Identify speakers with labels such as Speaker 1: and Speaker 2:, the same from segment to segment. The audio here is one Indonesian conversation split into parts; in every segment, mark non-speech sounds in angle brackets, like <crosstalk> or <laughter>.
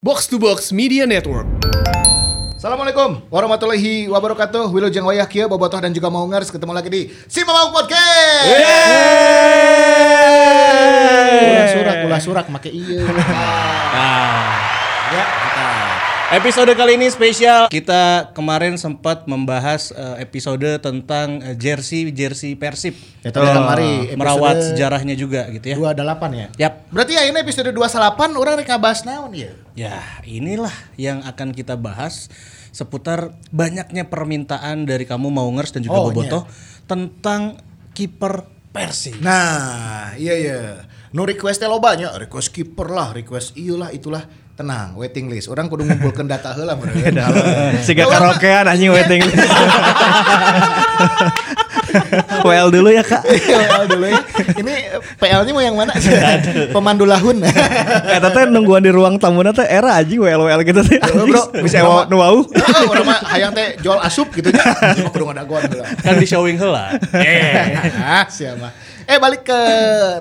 Speaker 1: Box to Box Media Network.
Speaker 2: Assalamualaikum warahmatullahi wabarakatuh. Wilujeng wayah kieu bobotoh dan juga maungers ketemu lagi di Si Mamau Podcast. Ulah surak, ulah surak make ieu. <laughs> Ya, kita.
Speaker 3: Episode kali ini spesial. Kita kemarin sempat membahas eh, episode tentang eh, jersey jersey Persib.
Speaker 2: Eta datang mari
Speaker 3: Merawat sejarahnya juga gitu ya.
Speaker 2: 28 ya.
Speaker 3: Yap.
Speaker 2: Berarti ya ini episode 28 orang rek ngabahas naon ya?
Speaker 3: Ya, inilah yang akan kita bahas seputar banyaknya permintaan dari kamu Maungers dan juga
Speaker 2: Oh,
Speaker 3: Bobotoh tentang kiper Persib.
Speaker 2: Nah, iya iya. Nu requestnya loba nya, request kiper lah, request iyalah itulah. Tenang, waiting list. Orang kudu ngumpulkeun data heula <laughs> meureun.
Speaker 4: Siga karaokean anjing waiting list. <laughs> WL dulu ya kak.
Speaker 2: PL dulu ya. Ini PL-nya mau yang mana? Pemandu lahun.
Speaker 4: Eta teh nungguan di ruang tamu teh era anjing WL WL gitu teh.
Speaker 2: Bro.
Speaker 4: Bisa ewa nu wau.
Speaker 2: Oh, orang mah hayang teh jual asup gitu nya. Kudu ngadaguan heula.
Speaker 3: Kan di showing heula.
Speaker 2: Eh, <laughs> siapa? Eh balik ke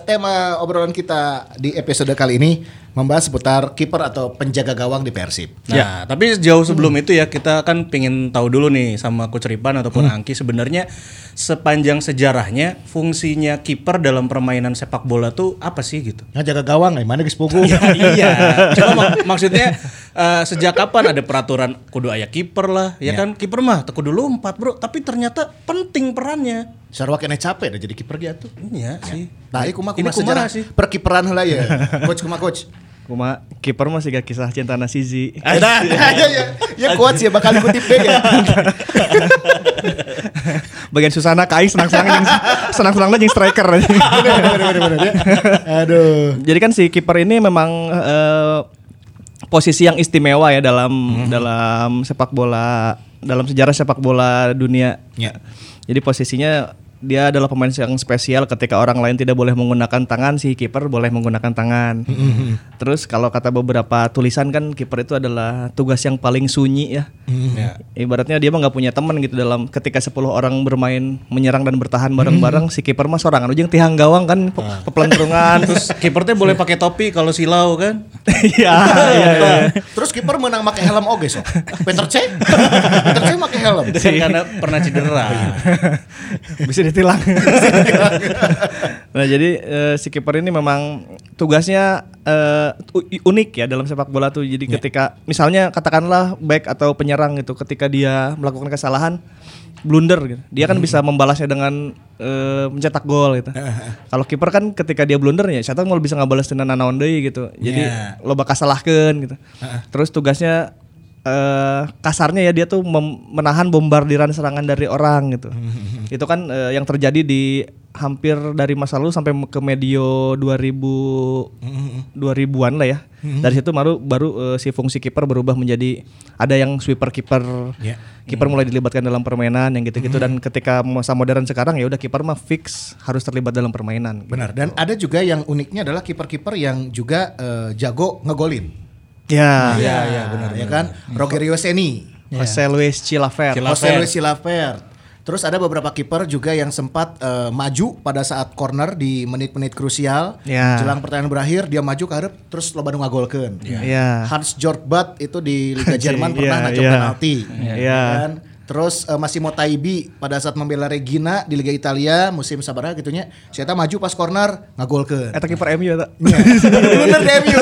Speaker 2: tema obrolan kita di episode kali ini membahas seputar kiper atau penjaga gawang di Persib.
Speaker 3: Nah, tapi jauh sebelum itu ya kita kan pengen tahu dulu nih sama Coach Ripan ataupun Angki sebenarnya sepanjang sejarahnya fungsinya kiper dalam permainan sepak bola tuh apa sih gitu?
Speaker 2: Ngajaga gawang, eh mana geus pugu.
Speaker 3: Ya, <laughs> iya. Cuma mak- maksudnya eh, sejak kapan ada peraturan kudu aya kiper lah, ya kan? Kiper mah teu kudu lompat, Bro. Tapi ternyata penting perannya.
Speaker 2: Sarwa kena capek dah jadi kiper gitu.
Speaker 3: Iya sih.
Speaker 2: Nah, ini kumaha
Speaker 3: Ini
Speaker 2: kumaha
Speaker 3: kumaha
Speaker 2: sejarah
Speaker 3: sih?
Speaker 2: perkiperan heula ya. <laughs> Coach kumaha coach.
Speaker 4: Kuma kiper mah siga kisah cinta Sizi.
Speaker 2: Nah, ya ya ya kuat sih bakal dikutip deh ya. <laughs>
Speaker 4: Bagian Susana kai senang-senang jeung senang-senang jeung striker.
Speaker 2: Bener bener bener bener ya. Aduh.
Speaker 4: Jadi kan si kiper ini memang eh, posisi yang istimewa ya dalam dalam sepak bola dalam sejarah sepak bola dunia.
Speaker 2: Ya.
Speaker 4: Jadi posisinya dia adalah pemain yang spesial ketika orang lain tidak boleh menggunakan tangan si kiper boleh menggunakan tangan. <laughs> Terus kalau kata beberapa tulisan kan kiper itu adalah tugas yang paling sunyi ya.
Speaker 3: Ya.
Speaker 4: Ibaratnya dia mah nggak punya teman gitu dalam ketika 10 orang bermain menyerang dan bertahan bareng-bareng si kiper mah sorangan ujung tihang gawang kan pe pepelentrungan <laughs>
Speaker 3: Terus kiper teh boleh pakai topi kalau silau kan? <laughs>
Speaker 4: Iya, iya, iya.
Speaker 2: Terus kiper menang make helm oge sok. Peter C. Peter C make helm.
Speaker 3: Kan karena pernah cedera.
Speaker 4: bisa ditilang. <laughs> nah jadi eh, si kiper ini memang tugasnya eh, u- unik ya dalam sepak bola tuh. Jadi ketika misalnya katakanlah back atau penyerang gitu, ketika dia melakukan kesalahan blunder gitu, dia kan bisa membalasnya dengan eh, mencetak gol gitu. <laughs> Kalau kiper kan ketika dia blunder ya, siapa mau bisa ngabalas dengan nanaon deui gitu. Jadi
Speaker 2: Ya.
Speaker 4: lo bakal salahkan gitu. Terus tugasnya eh kasarnya ya dia tuh menahan bombardiran serangan dari orang gitu. <laughs> Itu kan eh, yang terjadi di hampir dari masa lalu sampai ke medio 2000 2000-an lah ya. Dari situ baru baru eh, si fungsi kiper berubah menjadi ada yang sweeper kiper.
Speaker 2: Ya.
Speaker 4: Kiper mulai dilibatkan dalam permainan yang gitu-gitu dan ketika masa modern sekarang ya udah kiper mah fix harus terlibat dalam permainan.
Speaker 2: Benar. Dan ada juga yang uniknya adalah kiper-kiper yang juga eh, jago ngegolin.
Speaker 4: Ya.
Speaker 2: Iya, iya benar. Ya kan? Rogerio Seni,
Speaker 4: Jose Luis Chilaver.
Speaker 3: Chilaver.
Speaker 2: Jose Luis Chilavert. Terus ada beberapa kiper juga yang sempat eh, maju pada saat corner di menit-menit krusial.
Speaker 4: Ya.
Speaker 2: Jelang pertandingan berakhir dia maju ke hareup terus loba nu ngagolkeun.
Speaker 4: Iya.
Speaker 2: Hans Jort Butt itu di Liga <laughs> Jerman pernah
Speaker 4: Iya,
Speaker 2: ngacok
Speaker 4: iya.
Speaker 2: penalti.
Speaker 4: Iya.
Speaker 2: Kan? Terus eh, Massimo Taibi pada saat membela Regina di Liga Italia musim sabaraha gitunya, siapa maju pas corner ngagolkeun.
Speaker 4: Eta kiper MU eta.
Speaker 2: Bener deh MU.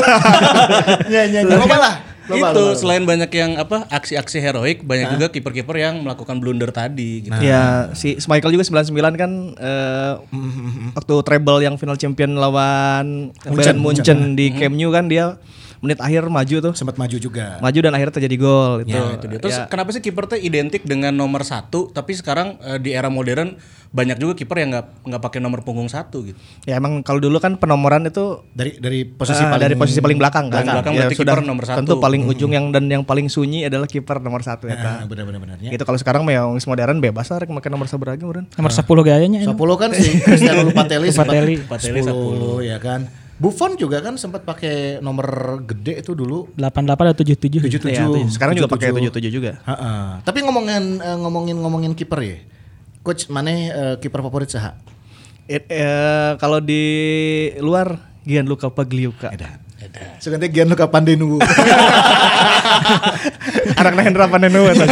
Speaker 2: Ya ya ya. Loba lah. Loba,
Speaker 3: itu
Speaker 2: loba, loba.
Speaker 3: selain banyak yang apa aksi-aksi heroik, banyak juga kiper-kiper yang melakukan blunder tadi gitu.
Speaker 4: Ya, si Michael juga 99 kan eh, waktu treble yang final champion lawan Bayern Munchen di Camp Nou kan dia menit akhir maju tuh.
Speaker 2: sempat maju juga.
Speaker 4: Maju dan akhirnya terjadi gol itu.
Speaker 3: Ya, itu dia. Terus
Speaker 4: Ya,
Speaker 3: kenapa sih kiper teh identik dengan nomor satu, tapi sekarang eh, di era modern banyak juga kiper yang nggak nggak pakai nomor punggung satu gitu.
Speaker 4: ya emang kalau dulu kan penomoran itu
Speaker 2: Dari dari posisi
Speaker 4: ah,
Speaker 2: paling
Speaker 4: dari posisi paling belakang kan.
Speaker 3: Paling belakang
Speaker 4: Ya,
Speaker 3: berarti
Speaker 4: sudah
Speaker 3: kiper nomor satu.
Speaker 4: Tentu paling ujung yang dan yang paling sunyi adalah kiper nomor satu ya.
Speaker 2: Ah, benar-benar benernya.
Speaker 4: Itu kalau sekarang mah yang modern bebas lah rek make nomor seberapa.
Speaker 5: Nomor 10 gayanya.
Speaker 2: 10 kan si Cristiano Lupatelli sempat
Speaker 5: Lupatelli.
Speaker 3: Lupatelli
Speaker 2: 10 ya kan. Buffon juga kan sempat pakai nomor gede itu dulu
Speaker 5: 88 atau 77.
Speaker 2: 77.
Speaker 4: Ya, sekarang juga pakai 77 juga.
Speaker 2: Heeh. Tapi ngomongin eh, ngomongin ngomongin kiper ya. Coach mana eh, kiper favorit saha?
Speaker 4: It- eh, kalau di luar Gianluca Pagliuca.
Speaker 2: Sebenarnya Gianluca Pandenu. <laughs> <laughs>
Speaker 4: Anak Hendra Panenu eta.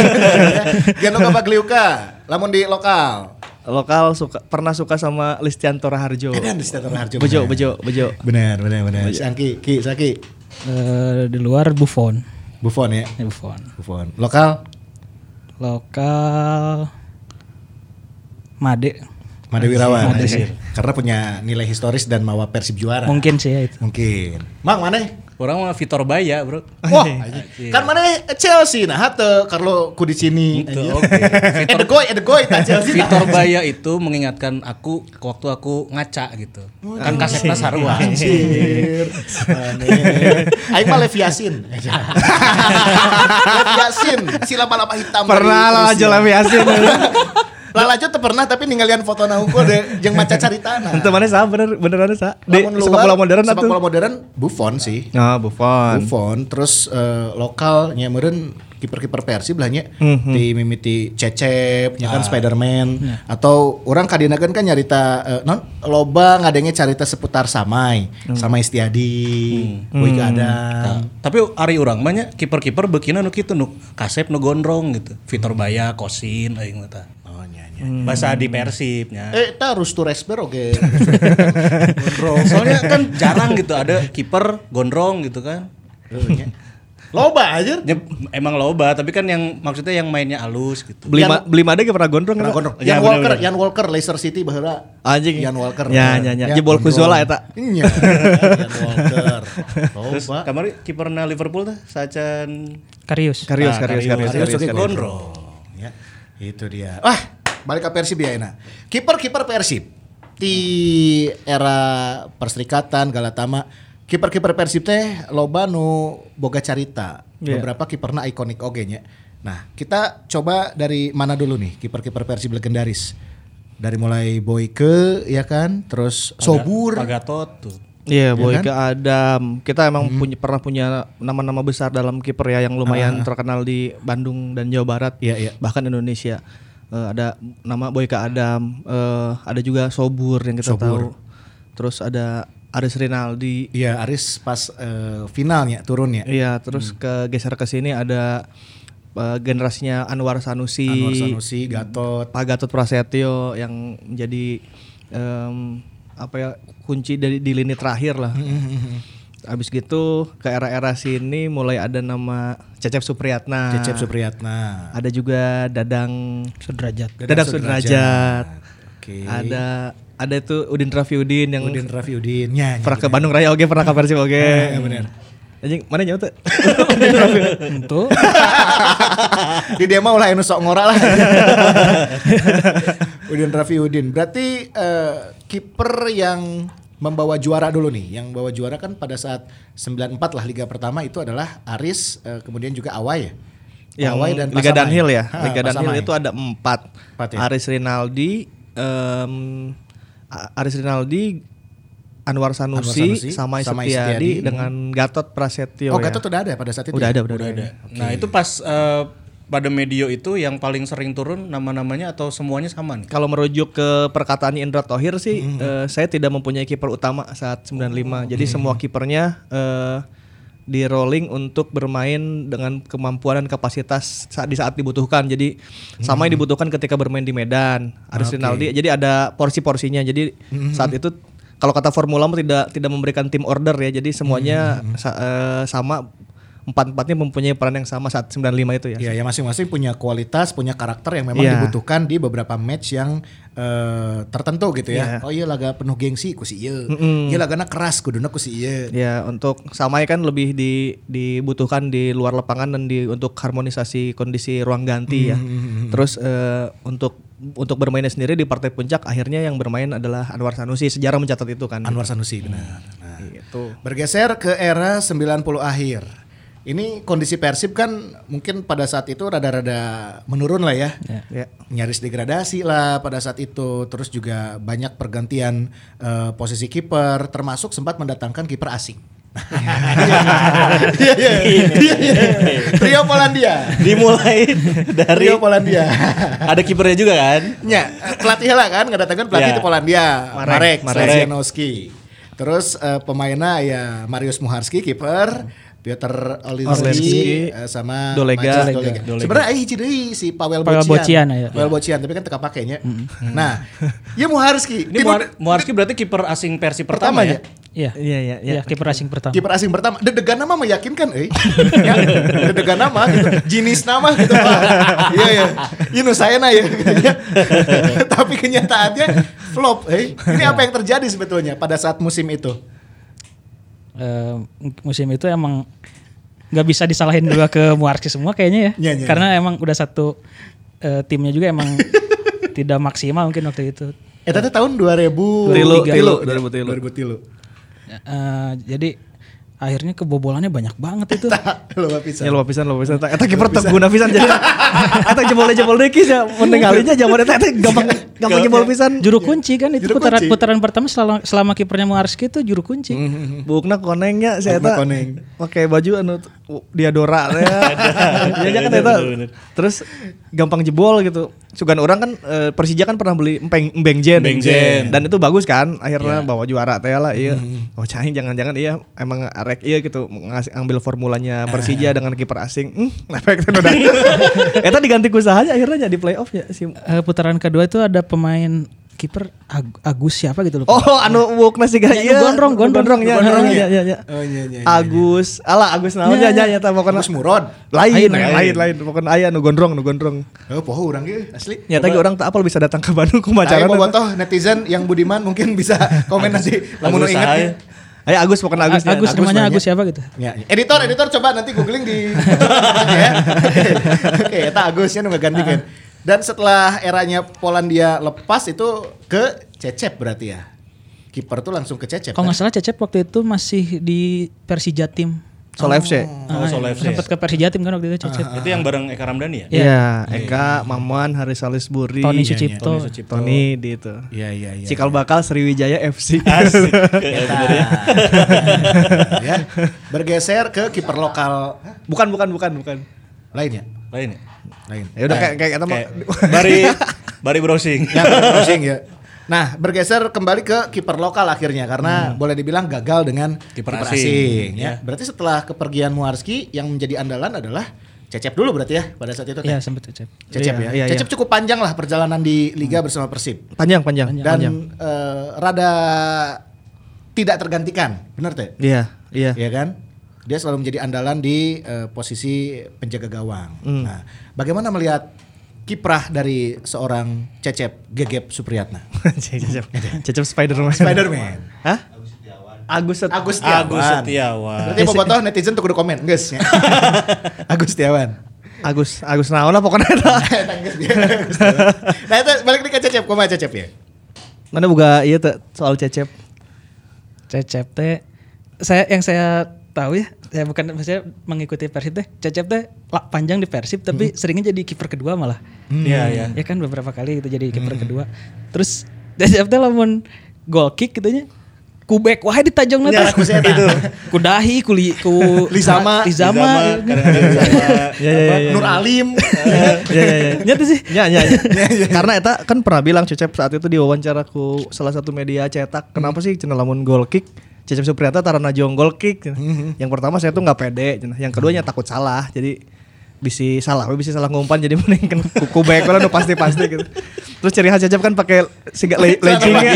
Speaker 2: Gianluca Pagliuca, lamun di lokal.
Speaker 4: Lokal suka pernah suka sama Listianto Raharjo.
Speaker 2: Edan di Stadion Harjo.
Speaker 4: Bejo, bejo, bejo.
Speaker 2: Benar, benar, benar. Si Angki, Ki, Saki.
Speaker 5: Eh, di luar Buffon.
Speaker 2: Buffon ya.
Speaker 5: Ya, Buffon.
Speaker 2: Buffon. Lokal
Speaker 5: Lokal Made.
Speaker 2: Made Wirawan.
Speaker 5: Made sih.
Speaker 2: Karena punya nilai historis dan mawa Persib juara.
Speaker 5: Mungkin sih ya itu.
Speaker 2: Mungkin. Mang mana?
Speaker 3: Orang mah Vitor Baya, Bro.
Speaker 2: Wah, kan mana Chelsea nah hate Carlo ku di sini.
Speaker 3: Itu, oke. <laughs>
Speaker 2: Eh the goy, eh the goy tak Chelsea.
Speaker 3: Vitor Baya itu mengingatkan aku ke waktu aku ngaca gitu. Kan kasetnya sarua.
Speaker 2: Anjir. Aing mah Lev Yasin. <laughs> Lev Yasin, si hitam.
Speaker 4: Pernah lah aja lah Yasin.
Speaker 2: Lalajo teu pernah tapi ninggalian foto na unggul deh jeung maca caritana.
Speaker 4: Itu mana sah bener beneran sah. Di sepak bola modern
Speaker 2: sepak
Speaker 4: atuh.
Speaker 2: bola modern Buffon sih.
Speaker 4: Nah, Buffon.
Speaker 2: Buffon terus eh, lokal nya meureun kiper-kiper Persib lah nya
Speaker 4: Mhm.
Speaker 2: di mimiti Cecep nya kan
Speaker 4: Ah.
Speaker 2: Spiderman
Speaker 4: Ya.
Speaker 2: atau orang kadinakeun kan nyarita eh, non loba ngadenge carita seputar Samai
Speaker 4: Hmm.
Speaker 2: Samai Istiadi Boy Adam
Speaker 3: Tapi ari urang mah nya kiper-kiper beukina nu kitu nu kasep nu gondrong gitu. Vitor Baya, Kosin aing mah
Speaker 2: nya
Speaker 3: Bahasa di Persib nya.
Speaker 2: eh ta Rustu Resber oke <laughs>
Speaker 3: Soalnya kan jarang gitu ada kiper gondrong gitu kan.
Speaker 2: loba aja
Speaker 3: Ya, emang loba, tapi kan yang maksudnya yang mainnya halus gitu.
Speaker 4: Beli
Speaker 2: Yang-
Speaker 4: ma- beli made ge pernah gondrong
Speaker 2: Pernah
Speaker 4: eta?
Speaker 2: gondrong.
Speaker 3: Ya,
Speaker 2: Walker,
Speaker 3: bener-bener.
Speaker 2: Yan Walker, Leicester City baheula.
Speaker 4: Anjing.
Speaker 2: Yan Walker.
Speaker 4: Ya, ya, ya. Jebol ku
Speaker 2: gondrong.
Speaker 4: Zola eta.
Speaker 2: Iya. <laughs> Yan Walker.
Speaker 3: Terus
Speaker 2: Loba.
Speaker 3: kamari kiperna Liverpool tah Sacan
Speaker 2: Ah,
Speaker 4: Karius,
Speaker 5: Karius.
Speaker 4: Karius, Karius,
Speaker 2: Karius
Speaker 4: Karius,
Speaker 2: oke
Speaker 4: Karius.
Speaker 2: gondrong. Ya, itu dia. Balik ke Persib ya Ena. Kiper-kiper Persib di era Perserikatan Galatama, kiper-kiper Persib teh loba nu boga carita.
Speaker 4: Iya.
Speaker 2: Beberapa kiperna ikonik oge nya. Nah, kita coba dari mana dulu nih kiper-kiper Persib legendaris. Dari mulai Boyke ya kan, terus Sobur.
Speaker 3: Pagatot tuh.
Speaker 4: Iya, Boy
Speaker 2: kan?
Speaker 4: ke Adam. Kita emang punya pernah punya nama-nama besar dalam kiper ya yang lumayan terkenal di Bandung dan Jawa Barat.
Speaker 2: Iya, iya.
Speaker 4: Bahkan Indonesia. Eh, ada nama Boy ke Adam, eh, ada juga Sobur yang kita tahu. Terus ada Aris Rinaldi.
Speaker 2: Iya, Aris pas eh, finalnya turunnya.
Speaker 4: Iya, terus ke geser ke sini ada eh, generasinya Anwar Sanusi,
Speaker 2: Anwar Sanusi, Gatot.
Speaker 4: Pak Gatot Prasetyo yang menjadi em, apa ya kunci dari di lini terakhir lah. Habis gitu ke era-era sini mulai ada nama Cecep Supriyatna.
Speaker 2: Cecep Supriyatna.
Speaker 4: Ada juga Dadang
Speaker 5: Sudrajat.
Speaker 4: Dadang Sudrajat.
Speaker 2: Oke.
Speaker 4: Ada ada itu Udin Rafiudin yang
Speaker 2: Udin Raffi Udin. Ya,
Speaker 4: pernah ke Bandung Raya oke, pernah ke Persib oke.
Speaker 2: Eh, bener.
Speaker 4: Anjing, mana nyawa tuh?
Speaker 5: Untuk <laughs>
Speaker 2: Di dia mah ulah anu sok ngora lah. <laughs> Udin Raffi Udin. Berarti eh, kiper yang membawa juara dulu nih. Yang bawa juara kan pada saat 94 lah liga pertama itu adalah Aris eh, kemudian juga Awai ya.
Speaker 4: yang
Speaker 2: Awai dan
Speaker 4: Liga
Speaker 2: Pasamai.
Speaker 4: Danhill ya.
Speaker 2: Ha,
Speaker 4: Liga Danhill
Speaker 2: Pasamai.
Speaker 4: itu ada empat.
Speaker 2: Empat ya?
Speaker 4: Aris Rinaldi, em, A- Aris Rinaldi, Anwar Sanusi,
Speaker 2: Sanusi,
Speaker 4: Samai
Speaker 2: Samai
Speaker 4: Setiadi
Speaker 2: Setiadi.
Speaker 4: dengan Gatot Prasetyo.
Speaker 2: Oh,
Speaker 4: ya.
Speaker 2: Gatot udah ada pada saat itu.
Speaker 4: Udah
Speaker 2: ya?
Speaker 4: ada, udah, ada.
Speaker 3: Nah, itu pas eh, pada medio itu yang paling sering turun nama-namanya atau semuanya sama nih?
Speaker 4: Kalau merujuk ke perkataan Indra Tohir sih,
Speaker 2: Mm-hmm.
Speaker 4: eh, saya tidak mempunyai kiper utama saat 95. Jadi
Speaker 2: Mm-hmm.
Speaker 4: semua kipernya eh, di rolling untuk bermain dengan kemampuan dan kapasitas saat di saat dibutuhkan. Jadi sama yang dibutuhkan ketika bermain di Medan. Aris
Speaker 2: Mm-hmm. Oke.
Speaker 4: Rinaldi. Jadi ada porsi-porsinya. Jadi saat itu kalau kata formula tidak tidak memberikan tim order ya. Jadi semuanya
Speaker 2: Mm-hmm.
Speaker 4: sa- eh, sama empat-empatnya mempunyai peran yang sama saat 95 itu ya.
Speaker 2: Iya, ya masing-masing punya kualitas, punya karakter yang memang
Speaker 4: Iya.
Speaker 2: dibutuhkan di beberapa match yang eh, tertentu gitu ya.
Speaker 4: Iya.
Speaker 2: Oh iya laga penuh gengsi ku si ieu.
Speaker 4: Mm-mm.
Speaker 2: Iya lagana keras kuduna ku si ieu.
Speaker 4: Ya untuk Samai kan lebih di, dibutuhkan di luar lapangan dan di untuk harmonisasi kondisi ruang ganti ya. Terus eh, untuk untuk bermainnya sendiri di partai puncak akhirnya yang bermain adalah Anwar Sanusi. Sejarah mencatat itu kan.
Speaker 2: Anwar Sanusi benar. Nah,
Speaker 4: Gitu.
Speaker 2: bergeser ke era 90 akhir. Ini kondisi Persib kan mungkin pada saat itu rada-rada menurun lah ya.
Speaker 4: Ya.
Speaker 2: Nyaris degradasi lah pada saat itu. Terus juga banyak pergantian eh, posisi kiper termasuk sempat mendatangkan kiper asing. <laughs> Iya iya. Iya. Rio Polandia.
Speaker 3: Dimulai dari
Speaker 2: Rio Polandia.
Speaker 3: ada kipernya juga kan?
Speaker 2: Ya, pelatih lah kan ngedatangkan pelatih
Speaker 3: Ya.
Speaker 2: di Polandia,
Speaker 4: Marek,
Speaker 2: Marek. Terus eh, pemainnya ya Marius Muharski kiper, Piotr Olinsky eh, sama
Speaker 4: Dolega.
Speaker 2: Maciej Dolega.
Speaker 3: Dolega.
Speaker 2: Sebenarnya ai hiji deui si Pavel
Speaker 5: Pavel
Speaker 2: Bocian.
Speaker 5: Bocian, ya.
Speaker 2: Pavel Bocian, tapi kan teka pakainya. Nah, <laughs> ya Muharski.
Speaker 3: Ini Muar- Muarski berarti kiper asing versi pertama, ya?
Speaker 5: Iya.
Speaker 4: Iya iya iya.
Speaker 5: Iya, kiper asing pertama.
Speaker 2: kiper asing pertama dedegan nama meyakinkan eh <laughs> ya, dedegan nama gitu jenis nama gitu Pak. <laughs> iya ya ini saya na ya tapi kenyataannya flop eh ini apa yang terjadi sebetulnya pada saat musim itu
Speaker 5: Eh, musim itu emang nggak bisa disalahin juga ke Muarski semua kayaknya ya.
Speaker 2: Iya, iya,
Speaker 5: Karena emang udah satu eh, timnya juga emang <laughs> tidak maksimal mungkin waktu itu.
Speaker 2: eh tadi tahun 2000
Speaker 4: Tilu, tilu,
Speaker 2: 2000
Speaker 4: 2000
Speaker 2: tilu
Speaker 5: Eh, jadi akhirnya kebobolannya banyak banget itu.
Speaker 2: lo bisa
Speaker 4: Ya lo pisan lo pisan. Eta kiper teu guna pisan jadi. <laughs> Eta jebol-jebol deui ya penting kalinya zaman eta eta gampang gampang jebol pisan.
Speaker 5: Juru kunci kan itu putaran putaran pertama selama, selama kipernya Muarski itu juru kunci.
Speaker 4: Bukna konengnya si
Speaker 2: Bukna
Speaker 4: eta
Speaker 2: koneng.
Speaker 4: pakai baju anu diadora <laughs> ya. Ya kan eta. Terus gampang jebol gitu. Sugan orang kan eh, Persija kan pernah beli empeng embeng jen.
Speaker 3: Embeng Jen.
Speaker 4: Dan itu bagus kan akhirnya bawa juara teh lah iya. Oh cahing jangan-jangan iya emang arek iya gitu ngasih ambil formulanya Persija dengan kiper asing. Hmm, efek udah. Eta diganti ku akhirnya jadi playoff ya si
Speaker 5: Eh, putaran kedua itu ada pemain kiper Ag- Agus siapa gitu loh.
Speaker 4: Oh, anu wukna sih
Speaker 5: Ya,
Speaker 4: iya.
Speaker 5: Gondrong, Gondrong.
Speaker 4: Gondrong ya,
Speaker 2: Gondrong,
Speaker 4: ya,
Speaker 2: ya.
Speaker 4: ya, ya.
Speaker 2: oh iya iya iya.
Speaker 4: Agus, ala Agus naon ya, ya, ya, pokoknya
Speaker 2: Agus Murad
Speaker 4: lain,
Speaker 5: Lain,
Speaker 4: lain, lain, lain, pokoknya aya nu gondrong, nu gondrong.
Speaker 2: oh poho urang ge asli
Speaker 4: Nyata ge orang tak apal bisa datang ke Bandung ku
Speaker 2: Ayo
Speaker 4: macaran.
Speaker 2: mau toh netizen yang budiman mungkin bisa <laughs> komen nanti lamun nu
Speaker 3: Agus
Speaker 2: inget
Speaker 3: Sahai.
Speaker 4: Ayo Agus pokoknya Agus.
Speaker 5: Agus, Agus
Speaker 4: ya.
Speaker 5: namanya. Agus siapa gitu.
Speaker 2: Ya, editor, editor coba nanti googling di <laughs> ya. Oke, eta Agusnya nu ngegantikeun. Dan setelah eranya Polandia lepas itu ke Cecep berarti ya. Kiper tuh langsung ke Cecep.
Speaker 5: Kalau
Speaker 2: kan?
Speaker 5: nggak salah Cecep waktu itu masih di Persija tim.
Speaker 4: Sol FC.
Speaker 3: Oh, Solo FC.
Speaker 5: Sempat ke Persija tim kan waktu itu Cecep.
Speaker 3: Itu yang bareng Eka Ramdhani ya?
Speaker 4: Iya, Eka, Maman, Haris Salisbury,
Speaker 5: Tony
Speaker 4: Iya,
Speaker 5: Sucipto.
Speaker 3: Tony Sucipto.
Speaker 4: Tony di itu.
Speaker 2: Iya, iya, iya.
Speaker 4: Cikal bakal Sriwijaya FC. <laughs>
Speaker 3: Asik.
Speaker 2: Eta. <laughs> ya. Bergeser ke kiper lokal
Speaker 4: bukan, bukan, bukan, bukan.
Speaker 2: lainnya.
Speaker 3: Lain ya?
Speaker 2: Lain.
Speaker 4: Ya udah kayak kayak kata
Speaker 3: bari bari browsing.
Speaker 2: Ya, browsing ya. Nah, bergeser kembali ke kiper lokal akhirnya karena boleh dibilang gagal dengan
Speaker 3: Kiper asing.
Speaker 2: asing, ya. Berarti setelah kepergian Muarski yang menjadi andalan adalah Cecep dulu berarti ya pada saat itu. Teh?
Speaker 5: Iya sempat Cecep.
Speaker 2: Cecep
Speaker 4: Iya,
Speaker 2: ya.
Speaker 4: iya,
Speaker 2: Cecep cukup panjang lah perjalanan di liga bersama Persib
Speaker 4: Panjang, panjang,
Speaker 2: dan
Speaker 4: panjang.
Speaker 2: eh, rada tidak tergantikan, benar teh?
Speaker 4: Iya, iya.
Speaker 2: Iya kan? Dia selalu menjadi andalan di eh, posisi penjaga gawang.
Speaker 4: Hmm.
Speaker 2: Nah, bagaimana melihat kiprah dari seorang Cecep Gegep Supriyatna? <laughs>
Speaker 4: Cecep, Cecep Spiderman.
Speaker 2: Spiderman.
Speaker 4: Hah? Agus Set-
Speaker 2: Agus Setiawan.
Speaker 3: Agus Setiawan.
Speaker 2: Berarti bobotoh netizen tuh kudu komen, geus ya. <laughs> Agus Setiawan.
Speaker 4: Agus Agus naon lah pokoknya. <laughs>
Speaker 2: Agus Setiawan. Nah, itu balik nih ke Cecep, kumaha Cecep ya?
Speaker 4: Mana boga iya soal Cecep.
Speaker 5: Cecep teh saya yang saya tahu ya saya bukan saya mengikuti Persib teh Cecep teh panjang di Persib tapi seringnya jadi kiper kedua malah
Speaker 3: Iya, iya.
Speaker 5: ya kan beberapa kali itu jadi kiper kedua terus Cecep teh lamun goal kick gitu nya kubek wae ditajong
Speaker 2: Ya,
Speaker 5: nanti
Speaker 2: saya
Speaker 5: itu <laughs> kudahi ku <laughs> li, ku
Speaker 2: Lizama.
Speaker 5: Lizama,
Speaker 4: Ya ya ya.
Speaker 2: Nur Alim. <laughs>
Speaker 4: Ya ya ya.
Speaker 5: Nyata sih
Speaker 4: Ya, ya, ya. Karena eta kan pernah bilang Cecep saat itu diwawancara ku salah satu media cetak. Kenapa sih cenah lamun goal kick? Cecep Supriyata tarana jong goal kick. cenah. Yang pertama saya tuh nggak pede. Yang keduanya takut salah. Jadi bisa salah, we bisa salah ngumpan jadi <laughs> mending kan kuku baik lah nu pasti-pasti gitu. Terus ciri khas Cecep kan pakai siga le leggingnya.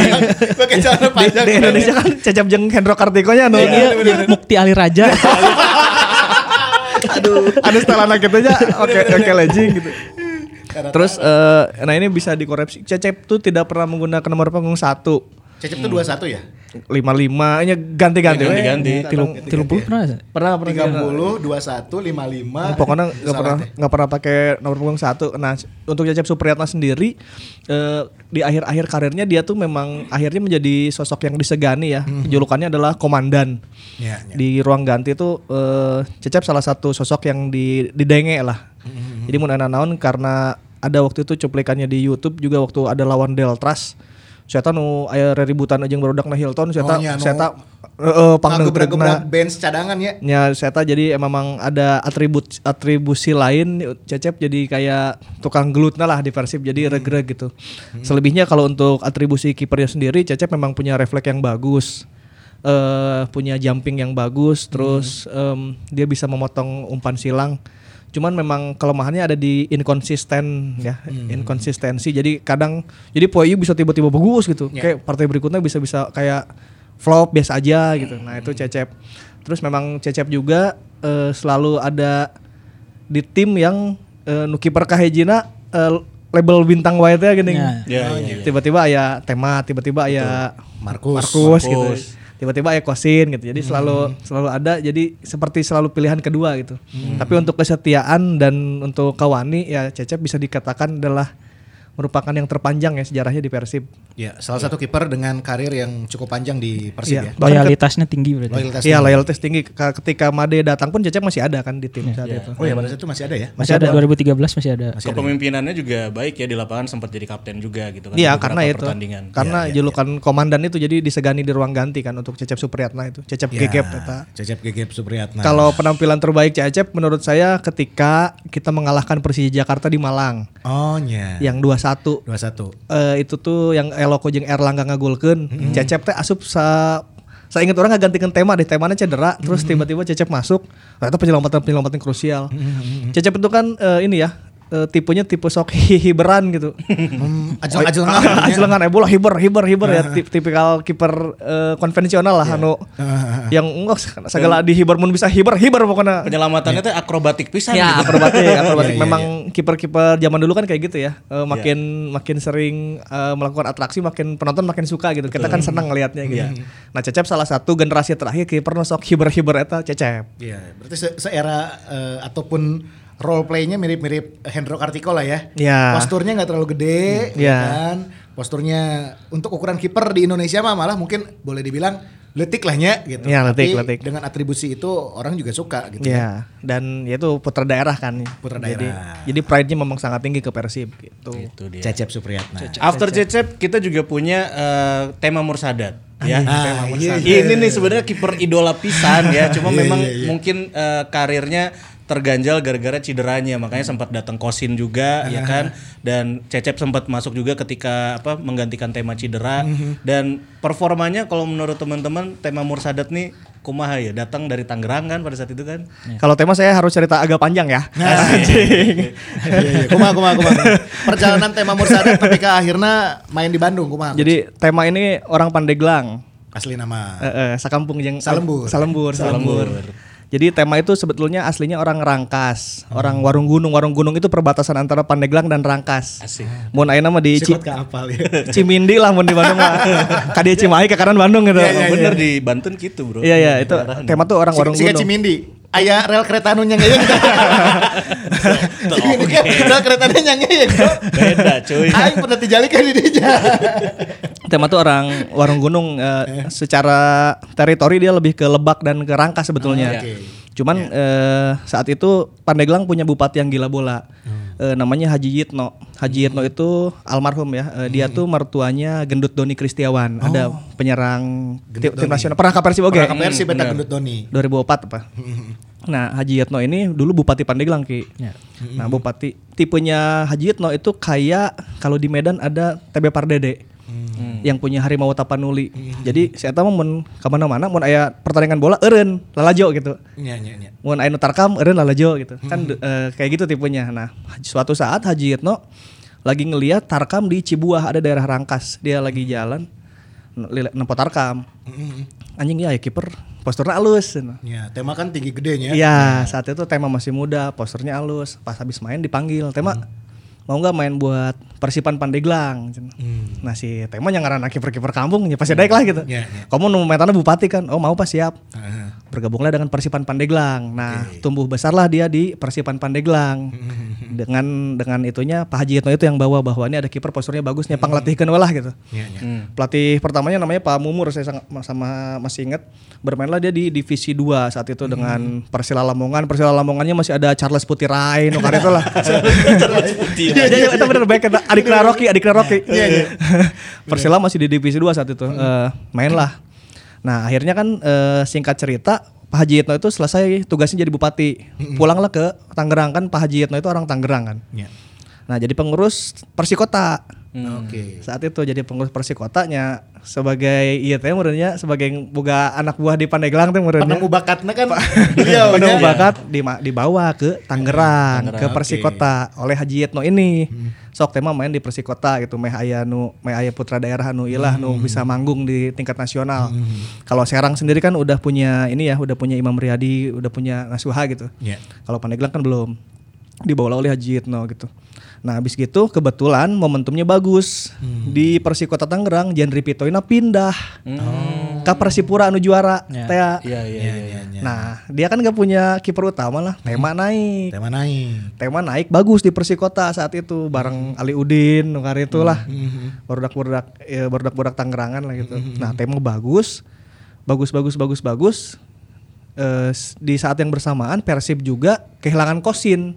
Speaker 2: Pakai celana
Speaker 4: Di,
Speaker 2: panjang.
Speaker 4: di Indonesia kan Cecep jeung Hendro Kartikonya anu.
Speaker 5: dia, dia Mukti Ali Raja <laughs>
Speaker 4: Aduh, ada setelan gitu aja. Oke, oke legging gitu. Terus eh, nah ini bisa dikoreksi. Cecep tuh tidak pernah menggunakan nomor punggung satu.
Speaker 2: Cecep tuh 21 ya?
Speaker 4: lima lima nya ganti-ganti.
Speaker 3: Ganti-ganti.
Speaker 5: tilu tilu puluh pernah nggak?
Speaker 4: pernah pernah
Speaker 2: 30, 21, 55.
Speaker 4: pokoknya nggak pernah nggak pernah pakai nomor punggung satu nah untuk Cecep Supriyatna sendiri eh, di akhir-akhir karirnya dia tuh memang akhirnya menjadi sosok yang disegani ya julukannya adalah komandan
Speaker 2: Ya, ya.
Speaker 4: di ruang ganti tuh eh, Cecep salah satu sosok yang di didenge lah jadi mun enak naon karena ada waktu itu cuplikannya di YouTube juga waktu ada lawan Deltras saya nu aya reributan aja yang baru na Hilton saya
Speaker 2: Oh, nya, nu-
Speaker 4: saya heeh
Speaker 2: Ngagebrak-gebrak bench cadangan ya.
Speaker 4: Ya, Seta jadi emang ada atribut atribusi lain Cecep jadi kayak tukang gelutna lah di Persib jadi regreg gitu. Selebihnya kalau untuk atribusi kipernya sendiri Cecep memang punya refleks yang bagus. eh punya jumping yang bagus, terus em, dia bisa memotong umpan silang. Cuman memang kelemahannya ada di inkonsisten ya, inkonsistensi. Jadi kadang jadi Poyu bisa tiba-tiba bagus gitu. Kayak partai berikutnya bisa-bisa kayak flop biasa aja gitu. Nah, itu Cecep. Terus memang Cecep juga eh, selalu ada di tim yang eh, nu kiper kahejina eh, label bintang white ya gini.
Speaker 5: Ya.
Speaker 3: Ya, ya.
Speaker 4: Tiba-tiba ya tema, tiba-tiba ya
Speaker 2: Markus.
Speaker 4: Markus gitu. Tiba-tiba ya Kosin gitu. Jadi selalu selalu ada jadi seperti selalu pilihan kedua gitu. Tapi untuk kesetiaan dan untuk Kawani ya Cecep bisa dikatakan adalah merupakan yang terpanjang ya sejarahnya di Persib.
Speaker 2: Ya, salah satu kiper dengan karir yang cukup panjang di Persib
Speaker 4: Iya.
Speaker 2: ya.
Speaker 5: Loyalitasnya tinggi berarti.
Speaker 2: Loyalitas.
Speaker 4: Iya loyalitas tinggi. Ka- Ketika Made datang pun Cecep masih ada kan di tim saat itu.
Speaker 2: Oh ya, pada saat itu masih ada ya?
Speaker 5: Masih ada 2013 masih ada.
Speaker 3: Kepemimpinannya juga baik ya di lapangan sempat jadi kapten juga gitu kan.
Speaker 4: Iya karena itu.
Speaker 3: pertandingan.
Speaker 4: Karena julukan komandan itu jadi disegani di ruang ganti kan untuk Cecep Supriyatna itu. Cecep
Speaker 2: Ya,
Speaker 4: Gegep eta.
Speaker 2: Cecep Gegep Supriyatna.
Speaker 4: Kalau penampilan terbaik Cecep menurut saya ketika kita mengalahkan Persija Jakarta di Malang
Speaker 2: Oh, nya.
Speaker 4: yang 2-1
Speaker 2: 21.
Speaker 4: eh itu tuh yang Eloko jeung Erlangga ngagulkeun Cecep teh asup sa saya ingat orang nggak tema deh temanya cedera terus tiba-tiba Cecep masuk. Ternyata penyelamatan penyelamatan krusial. Cecep itu kan eh, ini ya eh, tipenya tipe sok hiberan gitu
Speaker 2: Hmm, ajeng ajeng
Speaker 4: Ajelengan eh bola hiber hiber hiber ya tip- tipikal kiper eh, konvensional lah anu yang enggak segala di hiber mun bisa hiber hiber pokoknya
Speaker 3: Penyelamatannya tuh akrobatik pisan
Speaker 4: Ya,
Speaker 3: gitu.
Speaker 4: akrobatik, akrobatik.
Speaker 2: Iya, iya,
Speaker 4: Memang kiper-kiper zaman dulu kan kayak gitu ya. Eh, makin makin sering eh, melakukan atraksi, makin penonton makin suka gitu. Kita kan senang ngelihatnya gitu. Nah, Cecep salah satu generasi terakhir kiper nosok hiber-hiber eta Cecep.
Speaker 2: Iya, berarti se seera eh, ataupun role play-nya mirip-mirip Hendro Kartiko lah ya.
Speaker 4: Iya.
Speaker 2: Posturnya nggak terlalu gede, ya
Speaker 4: Iya.
Speaker 2: kan? Posturnya untuk ukuran kiper di Indonesia mah malah mungkin boleh dibilang letik lahnya gitu.
Speaker 4: Iya, letik,
Speaker 2: Tapi
Speaker 4: letik.
Speaker 2: Dengan atribusi itu orang juga suka gitu. ya.
Speaker 4: Ya, dan ya itu putra daerah kan.
Speaker 2: Putra
Speaker 4: Jadi,
Speaker 2: daerah.
Speaker 4: jadi pride-nya memang sangat tinggi ke Persib gitu.
Speaker 3: Itu dia.
Speaker 2: Cecep Supriyatna.
Speaker 3: After Cecep kita juga punya eh, tema Mursadat ya.
Speaker 2: Ah, iya,
Speaker 3: Ini nih sebenarnya kiper idola pisan ya. <laughs> Cuma
Speaker 2: Iya,
Speaker 3: memang
Speaker 2: iya, iya.
Speaker 3: mungkin eh, karirnya terganjal gara-gara cederanya makanya sempat datang Kosin juga ya kan dan Cecep sempat masuk juga ketika apa menggantikan tema cedera dan performanya kalau menurut teman-teman tema Mursadat nih kumaha ya datang dari Tangerang kan pada saat itu kan
Speaker 4: Kalau tema saya harus cerita agak panjang ya. <laughs>
Speaker 2: Iya, iya. Kumaha, kumaha, kumaha. <laughs> Perjalanan tema Mursadat tapi ke akhirnya main di Bandung, kumaha.
Speaker 4: Jadi tema ini orang Pandeglang.
Speaker 2: asli nama.
Speaker 4: Eh, eh, sakampung jeung
Speaker 2: Salembur.
Speaker 4: Salembur, Salembur. Jadi tema itu sebetulnya aslinya orang Rangkas, orang Warung Gunung. Warung Gunung itu perbatasan antara Pandeglang dan Rangkas.
Speaker 3: asik
Speaker 4: Mun ayeuna mah di Ci-
Speaker 2: apal ya. <laughs>
Speaker 4: Cimindi lah mun di Bandung mah. <laughs> Kadieu Cimahi ke kanan Bandung gitu.
Speaker 3: Oh, bener di Banten gitu bro
Speaker 4: Iya iya itu tema tuh orang Warung Gunung.
Speaker 2: Cimindi. Aya rel kereta anu kan <laughs> <laughs> rel kereta anu nyangeyeng.
Speaker 3: beda cuy
Speaker 2: Aing pernah dijalikeun di dinya. <laughs>
Speaker 4: Tema tuh orang Warung Gunung eh, secara teritori dia lebih ke Lebak dan ke Rangkas sebetulnya.
Speaker 2: Ah, oke.
Speaker 4: Cuman eh, saat itu Pandeglang punya bupati yang gila bola. Eh, namanya Haji Yitno. Haji Yitno itu almarhum ya. Eh, Dia tuh mertuanya Gendut Doni Kristiawan. Ada penyerang tim, tim nasional. Pernah ke Persib oke?
Speaker 2: Pernah ke Persib beta gendut Doni.
Speaker 4: 2004 apa? Nah, Haji Yatno ini dulu Bupati Pandeglang Ki.
Speaker 5: Ya.
Speaker 4: Nah, Bupati tipenya Haji Yatno itu kayak kalau di Medan ada TB Pardede. Yang punya harimau tapanuli. Jadi saya tahu mun ke mana mana mun aya pertandingan bola eureun lalajo gitu.
Speaker 2: Nya nya nya.
Speaker 4: Mun aya nu tarkam eureun lalajo gitu. Kan eh, kayak gitu tipenya. Nah, suatu saat Haji Yatno lagi ngelihat tarkam di Cibuah ada daerah Rangkas. Dia lagi jalan n- nempo tarkam. Anjing ya, ya kiper posturnya halus.
Speaker 2: Ya, tema kan tinggi gedenya.
Speaker 4: Iya, saat itu tema masih muda, posternya halus. Pas habis main dipanggil, tema mau nggak main buat Persipan Pandeglang? Cen. Nah si tema yang ngaran kiper-kiper kampung, ya pasti daik lah gitu.
Speaker 2: Iya, iya.
Speaker 4: Kamu nu metana bupati kan? Oh mau pas siap.
Speaker 2: Heeh.
Speaker 4: Bergabunglah dengan Persipan Pandeglang. Nah tumbuh besarlah dia di Persipan Pandeglang. dengan dengan itunya Pak Haji Yitno itu yang bawa bahwa ini ada kiper posturnya bagus, nyepang latihkeun we lah gitu.
Speaker 2: Nya nya.
Speaker 4: Pelatih pertamanya namanya Pak Mumur saya sangat sama masih ingat bermainlah dia di divisi 2 saat itu dengan Persela Lamongan. Persela Lamongannya masih ada Charles Putirai no itu lah. Iya iya itu bener baik adik Rocky, adik Rocky. <laughs> Persela masih di divisi 2 saat itu. Eh, main lah. Nah, akhirnya kan eh, singkat cerita Pak Haji Yitno itu selesai tugasnya jadi bupati. Pulanglah ke Tangerang kan Pak Haji Yitno itu orang Tangerang kan.
Speaker 2: Nya.
Speaker 4: Nah, jadi pengurus Persikota.
Speaker 2: Oke.
Speaker 4: Saat itu jadi pengurus Persikotanya sebagai iya teh menurutnya sebagai boga anak buah di Pandeglang teh menurutnya.
Speaker 2: Penemu bakatnya kan <laughs> beliau
Speaker 4: Penemu bakat dima- dibawa ke Tangerang, ke Persikota oleh Haji Yetno ini. Sok tema main di Persikota gitu, meh aya nu meh aya putra daerah nu ilah nu bisa manggung di tingkat nasional. Kalau Serang sendiri kan udah punya ini ya, udah punya Imam Riyadi, udah punya Nasuha gitu.
Speaker 2: Iya.
Speaker 4: Kalau Pandeglang kan belum. Dibawa oleh Haji Yitno gitu. Nah, habis gitu kebetulan momentumnya bagus. Di Persikota Tangerang, Jandri Pitoina pindah ke Persipura anu juara.
Speaker 5: Ya.
Speaker 4: Teh.
Speaker 3: Iya iya iya.
Speaker 4: Nah, dia kan gak punya kiper utama lah. Tema naik.
Speaker 2: Tema naik.
Speaker 4: Tema naik bagus di Persikota saat itu bareng Ali Udin, nukar itu lah. Barudak-barudak ya, barudak-barudak Tangerangan lah gitu. Nah, tema bagus. Bagus bagus bagus bagus. Eh, s- di saat yang bersamaan Persib juga kehilangan Kosin.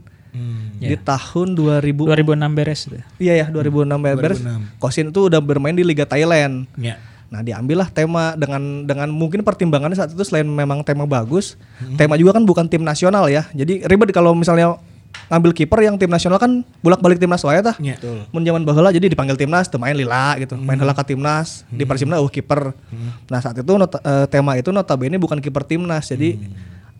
Speaker 4: Di tahun 2000
Speaker 5: 2006 beres.
Speaker 4: Iya ya 2006 beres.
Speaker 2: 2006.
Speaker 4: Kosin tuh udah bermain di Liga Thailand.
Speaker 2: Iya.
Speaker 4: Nah diambillah tema dengan dengan mungkin pertimbangannya saat itu selain memang tema bagus, tema juga kan bukan tim nasional ya. Jadi ribet kalau misalnya ngambil kiper yang tim nasional kan bolak-balik timnas wae tah.
Speaker 2: Iya.
Speaker 4: Mun zaman baheula jadi dipanggil timnas teu main lila gitu. Main heula ka timnas, di Persibna uh kiper. Nah, saat itu nota- eh, tema itu notabene bukan kiper timnas. Jadi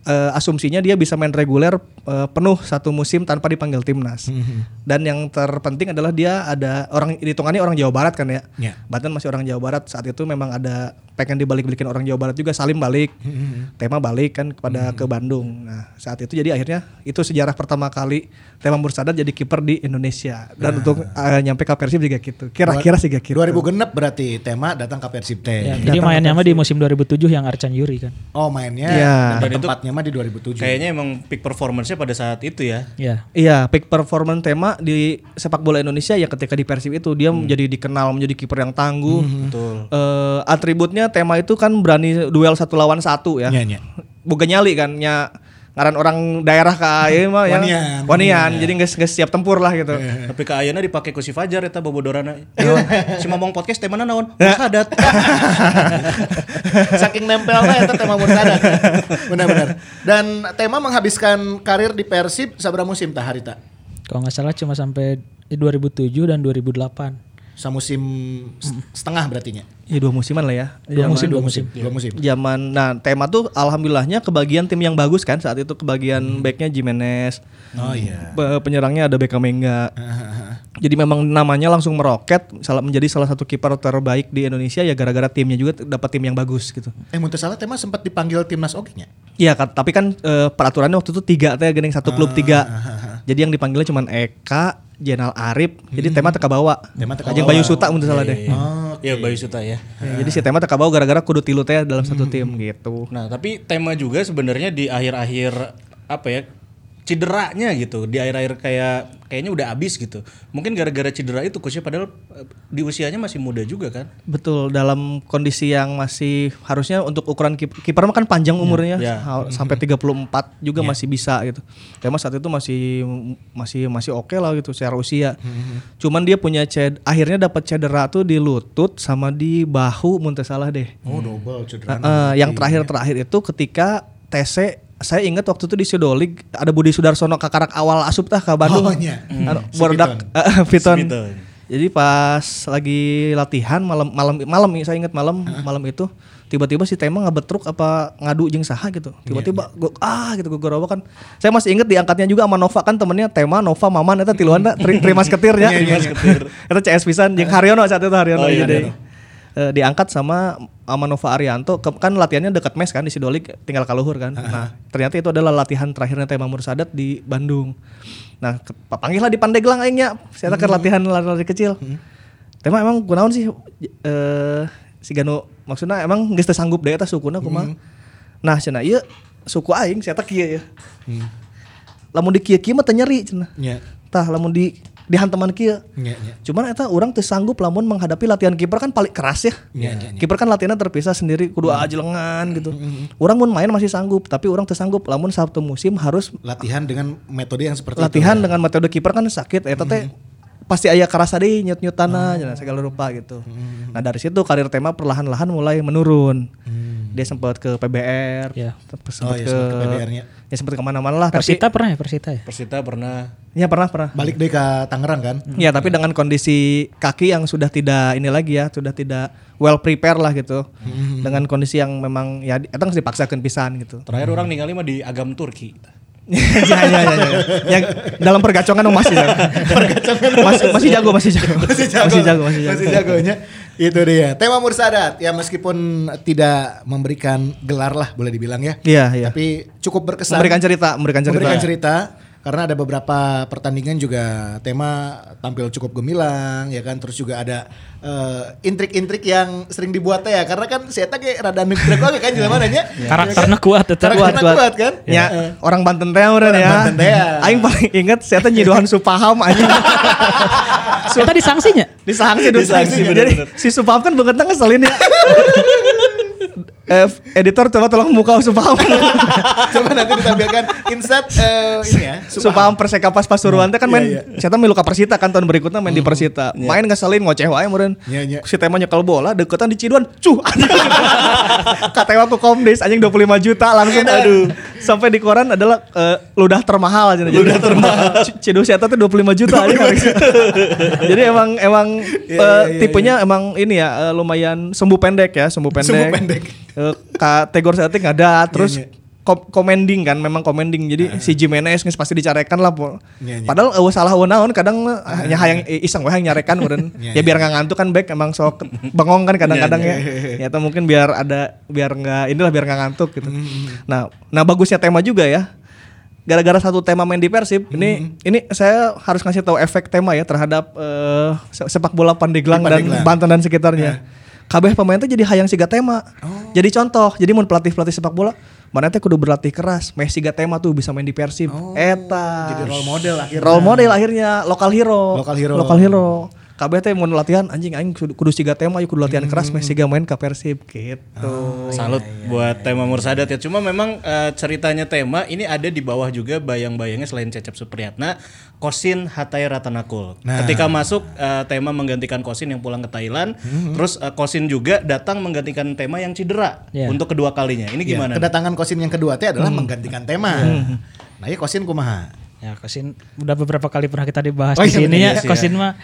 Speaker 4: eh, asumsinya dia bisa main reguler eh, penuh satu musim tanpa dipanggil timnas. Dan yang terpenting adalah dia ada orang hitungannya orang Jawa Barat kan ya.
Speaker 2: Iya.
Speaker 4: Bahkan masih orang Jawa Barat saat itu memang ada pengen dibalik-balikin orang Jawa Barat juga Salim balik tema balik kan kepada ke Bandung nah saat itu jadi akhirnya itu sejarah pertama kali tema Mursadat jadi kiper di Indonesia dan untuk eh, nyampe ke Persib juga gitu kira-kira sih gitu
Speaker 2: 2000 genep berarti tema datang ke Persib teh.
Speaker 5: Ya, jadi mainnya mah di musim 2007 yang Arcan Yuri kan.
Speaker 2: Oh mainnya
Speaker 4: Iya.
Speaker 2: dan
Speaker 3: Dan itu
Speaker 2: tempatnya mah di 2007.
Speaker 3: Kayaknya emang peak performance-nya pada saat itu ya.
Speaker 5: Ya.
Speaker 4: Iya, peak performance tema di sepak bola Indonesia ya ketika di Persib itu dia menjadi dikenal menjadi kiper yang tangguh.
Speaker 3: Betul.
Speaker 4: Eh, atributnya tema itu kan berani duel satu lawan satu ya.
Speaker 2: Iya, iya.
Speaker 4: Boga nyali kan nya ngaran orang daerah ka ieu mah yang
Speaker 2: Wanian.
Speaker 4: wanian, jadi nggak nggak siap tempur lah gitu.
Speaker 3: Tapi ke Ayana dipakai ku si Fajar eta bobodorana. Ayo, si ngomong podcast teh mana naon? Sadat. <laughs>
Speaker 2: Saking nempelnya itu tema Mursadat. Benar-benar. Dan tema menghabiskan karir di Persib sabra musim tah harita.
Speaker 5: Kalau nggak salah cuma sampai di 2007 dan 2008.
Speaker 2: Samusim s- setengah berarti nya.
Speaker 4: Ya dua musiman lah ya.
Speaker 5: Dua musim, dua musim.
Speaker 2: Dua musim.
Speaker 4: Zaman nah tema tuh alhamdulillahnya kebagian tim yang bagus kan saat itu kebagian backnya Jimenez.
Speaker 2: Oh iya.
Speaker 4: Pe- Penyerangnya ada Beckham Menga. <laughs> Jadi memang namanya langsung meroket salah menjadi salah satu kiper terbaik di Indonesia ya gara-gara timnya juga dapat tim yang bagus gitu.
Speaker 2: Eh mun teu salah tema sempat dipanggil timnas oke nya.
Speaker 4: Iya kan, tapi kan eh, peraturannya waktu itu tiga teh gening satu klub tiga. <laughs> Jadi yang dipanggilnya cuma Eka, Jenal Arif. Jadi tema teka bawa.
Speaker 2: Tema teka bawa.
Speaker 4: Bayu Suta mun teu salah deh.
Speaker 2: Oh.
Speaker 3: Iya, Bayu Suta ya.
Speaker 4: Ya, jadi si tema teka bawa gara-gara kudu tilu teh dalam satu tim gitu.
Speaker 3: Nah, tapi tema juga sebenarnya di akhir-akhir apa ya? Cederanya gitu di akhir-akhir kayak kayaknya udah abis gitu mungkin gara-gara cedera itu coachnya padahal eh, di usianya masih muda juga kan
Speaker 4: Betul, dalam kondisi yang masih harusnya untuk ukuran kip- kiper kan panjang umurnya
Speaker 3: Ya.
Speaker 4: ha- sampai 34 juga masih bisa gitu. Tema saat itu masih masih masih oke lah gitu secara usia. Cuman dia punya ced akhirnya dapat cedera tuh di lutut sama di bahu mun teu salah deh.
Speaker 2: Oh double cedera.
Speaker 4: Eh, yang terakhir-terakhir itu ketika TC saya ingat waktu itu di Sidolik ada Budi Sudarsono kakarak awal asup tah ke Bandung.
Speaker 2: Oh, iya.
Speaker 4: Anu,
Speaker 2: Si
Speaker 4: Bordak <laughs>
Speaker 2: Piton.
Speaker 4: Piton. Jadi pas lagi latihan malam malam malam saya ingat malam malam itu tiba-tiba si Tema ngebetruk apa ngadu jeung saha gitu. Tiba-tiba gua ah gitu gua gorowo kan. Saya masih inget diangkatnya juga sama Nova kan temennya Tema Nova Maman eta tiluanna tri, trimas <laughs> ketirnya. trimas ketir. <laughs> Eta CS pisan jeung Haryono saat itu Haryono
Speaker 3: Oh, iya,
Speaker 4: jadi.
Speaker 3: Haryono.
Speaker 4: Eh, diangkat sama sama Nova Arianto. Ke- kan latihannya dekat mes kan di Sidolik tinggal kaluhur kan. Nah ternyata itu adalah latihan terakhirnya Tema Mursadat di Bandung. Nah ke, panggil lah di Pandeglang aingnya saya kan latihan lari-lari kecil. Tema emang kunaon sih eh si Gano maksudnya emang geus teu sanggup deh eta sukuna kumaha? Nah cenah ieu suku aing saya tak kieu ya. Lamun di kieu kieu mah teu nyeri cenah.
Speaker 2: Nya.
Speaker 4: tah lamun di dihanteman kieu
Speaker 2: Nya, nya.
Speaker 4: Cuman eta orang teu sanggup lamun menghadapi latihan kiper kan paling keras ya.
Speaker 2: Iya, iya, iya.
Speaker 4: Kiper kan latihannya terpisah sendiri kudu ajelengan gitu. Orang mun main masih sanggup, tapi orang teu sanggup lamun satu musim harus
Speaker 2: Latihan dengan metode yang seperti
Speaker 4: latihan
Speaker 2: itu. ya.
Speaker 4: dengan metode kiper kan sakit eta teh pasti aya kerasa deh nyut-nyutana
Speaker 2: Oh.
Speaker 4: cenah segala rupa gitu. Nah, dari situ karir tema perlahan-lahan mulai menurun. Dia sempat ke PBR.
Speaker 5: Ya.
Speaker 2: Oh,
Speaker 4: Sempat
Speaker 2: iya,
Speaker 4: ke,
Speaker 2: sempat ke PBR-nya.
Speaker 4: Ya sempat ke mana-mana lah. Tapi,
Speaker 5: Persita pernah ya Persita ya?
Speaker 3: Persita pernah
Speaker 4: ya pernah pernah.
Speaker 2: Balik deh ke Tangerang kan?
Speaker 4: Ya tapi dengan kondisi kaki yang sudah tidak ini lagi ya, sudah tidak well prepare lah gitu. Dengan kondisi yang memang ya itu harus dipaksakan pisan gitu.
Speaker 3: terakhir orang ninggalin mah di Agam Turki. <laughs>
Speaker 4: ya, ya, ya, ya. Yang dalam pergacongan oh, masih jago. masih, masih jago, masih jago.
Speaker 2: masih jago,
Speaker 4: Masih jago, masih jago.
Speaker 2: masih jagonya. Itu dia. Tema Mursadat ya meskipun tidak memberikan gelar lah boleh dibilang ya.
Speaker 4: Iya, iya.
Speaker 2: Tapi cukup berkesan.
Speaker 4: Memberikan cerita, memberikan cerita.
Speaker 2: Memberikan cerita karena ada beberapa pertandingan juga tema tampil cukup gemilang ya kan terus juga ada eh, intrik-intrik yang sering dibuat ya karena kan saya tadi rada nuklir oke kan jelema nanya
Speaker 5: Karakternya kuat tetap.
Speaker 2: Karakternya
Speaker 4: Kuat, kuat.
Speaker 2: kuat, kan
Speaker 4: Ya, orang Banten teh
Speaker 2: Orang
Speaker 4: ya.
Speaker 2: Banten teh ya.
Speaker 4: Aing paling inget saya teh nyiduhan Supaham anjing. <laughs>
Speaker 5: Kita disangsinya.
Speaker 4: Disangsi dulu.
Speaker 2: Disangsi,
Speaker 4: Jadi si Supaham kan banget ngeselin ya. eh, editor coba tolong muka Supaham.
Speaker 2: coba nanti ditampilkan insert eh, ini ya
Speaker 4: Supaham Persekapas Pasuruan teh kan main
Speaker 2: Iya,
Speaker 4: saya milu ka Persita kan tahun berikutnya main di Persita. Main ngeselin ngoceh wae meureun.
Speaker 2: Iya, iya.
Speaker 4: Si tema nyekel bola deketan di Ciduan. Cuh. <laughs> Katewa ku Komdis anjing 25 juta langsung aduh. Sampai di koran adalah eh, ludah termahal aja. Ludah termahal. Cidus eta teh 25 juta aja. Jadi emang <laughs> emang
Speaker 2: Iya,
Speaker 4: eh,
Speaker 2: iya,
Speaker 4: tipenya emang ini ya eh, lumayan sembuh pendek ya, sembuh pendek.
Speaker 2: Sembuh pendek.
Speaker 4: Eh, kategori setting ada terus
Speaker 2: Iya, iya.
Speaker 4: Kom- kan memang commending. Jadi si Jimenez geus pasti dicarekan lah po.
Speaker 2: Iya, iya.
Speaker 4: padahal eueuh salah naon kadang mah hanya hayang iseng hayang nyarekan meureun. <laughs>
Speaker 2: Iya,
Speaker 4: ya biar nggak ngantuk kan back emang sok bengong kan kadang-kadang
Speaker 2: Iya,
Speaker 4: ya. ya atau mungkin biar ada biar nggak inilah biar nggak ngantuk gitu.
Speaker 2: Mm-hmm.
Speaker 4: nah nah bagusnya tema juga ya. Gara-gara satu tema main di Persib ini ini saya harus ngasih tahu efek tema ya terhadap eh, se- sepak bola Pandeglang dan. Banten dan sekitarnya. Kabeh pemain teh jadi hayang siga tema jadi contoh jadi mau pelatih pelatih sepak bola mana teh kudu berlatih keras. Messi siga tema tuh bisa main di Persib. Eta.
Speaker 2: Jadi role model akhirnya.
Speaker 4: Role model akhirnya. Lokal hero.
Speaker 2: Lokal hero.
Speaker 4: lokal hero kabeh teh mau latihan anjing aing kudu, kudu siga tema yuk kudu latihan keras Messi siga main ke Persib gitu
Speaker 3: Salut buat tema Mursadat ya. Cuma memang eh, ceritanya tema ini ada di bawah juga bayang-bayangnya selain Cecep Supriyatna, Kosin Hatay Ratanakul.
Speaker 2: Nah.
Speaker 3: Ketika masuk eh, tema menggantikan Kosin yang pulang ke Thailand, terus eh, Kosin juga datang menggantikan tema yang cedera
Speaker 5: Ya.
Speaker 3: untuk kedua kalinya. Ini
Speaker 2: Ya,
Speaker 3: gimana?
Speaker 2: kedatangan Kosin yang kedua teh adalah menggantikan tema nah ya Kosin kumaha
Speaker 5: Ya Kosin udah beberapa kali pernah kita dibahas
Speaker 2: Oh,
Speaker 5: di
Speaker 2: iya,
Speaker 5: sini ya.
Speaker 2: iya sih,
Speaker 5: Kosin mah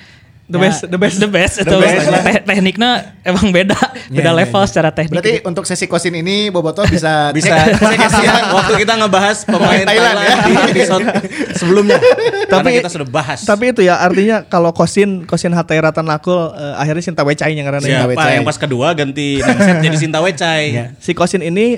Speaker 4: The
Speaker 5: ya,
Speaker 4: best, the best.
Speaker 5: the best,
Speaker 2: The
Speaker 5: itu
Speaker 2: best.
Speaker 5: Te- tekniknya emang beda, <laughs> beda
Speaker 2: Ya, ya,
Speaker 5: level
Speaker 2: ya.
Speaker 5: secara teknik.
Speaker 2: Berarti untuk sesi Kosin ini Boboto bisa <laughs>
Speaker 3: bisa
Speaker 2: sesi <laughs> yang
Speaker 3: waktu kita ngebahas pemain
Speaker 2: Thailand,
Speaker 3: Thailand,
Speaker 2: ya.
Speaker 3: di episode sebelumnya.
Speaker 4: Tapi-
Speaker 3: kita sudah bahas.
Speaker 4: tapi itu ya artinya kalau Kosin Kosin Hatay Ratanakul eh, akhirnya Sinta Wecai yang karena
Speaker 3: Siapa
Speaker 2: Wecai.
Speaker 3: yang pas kedua ganti Nangset jadi Sinta Wecai.
Speaker 4: si Kosin ini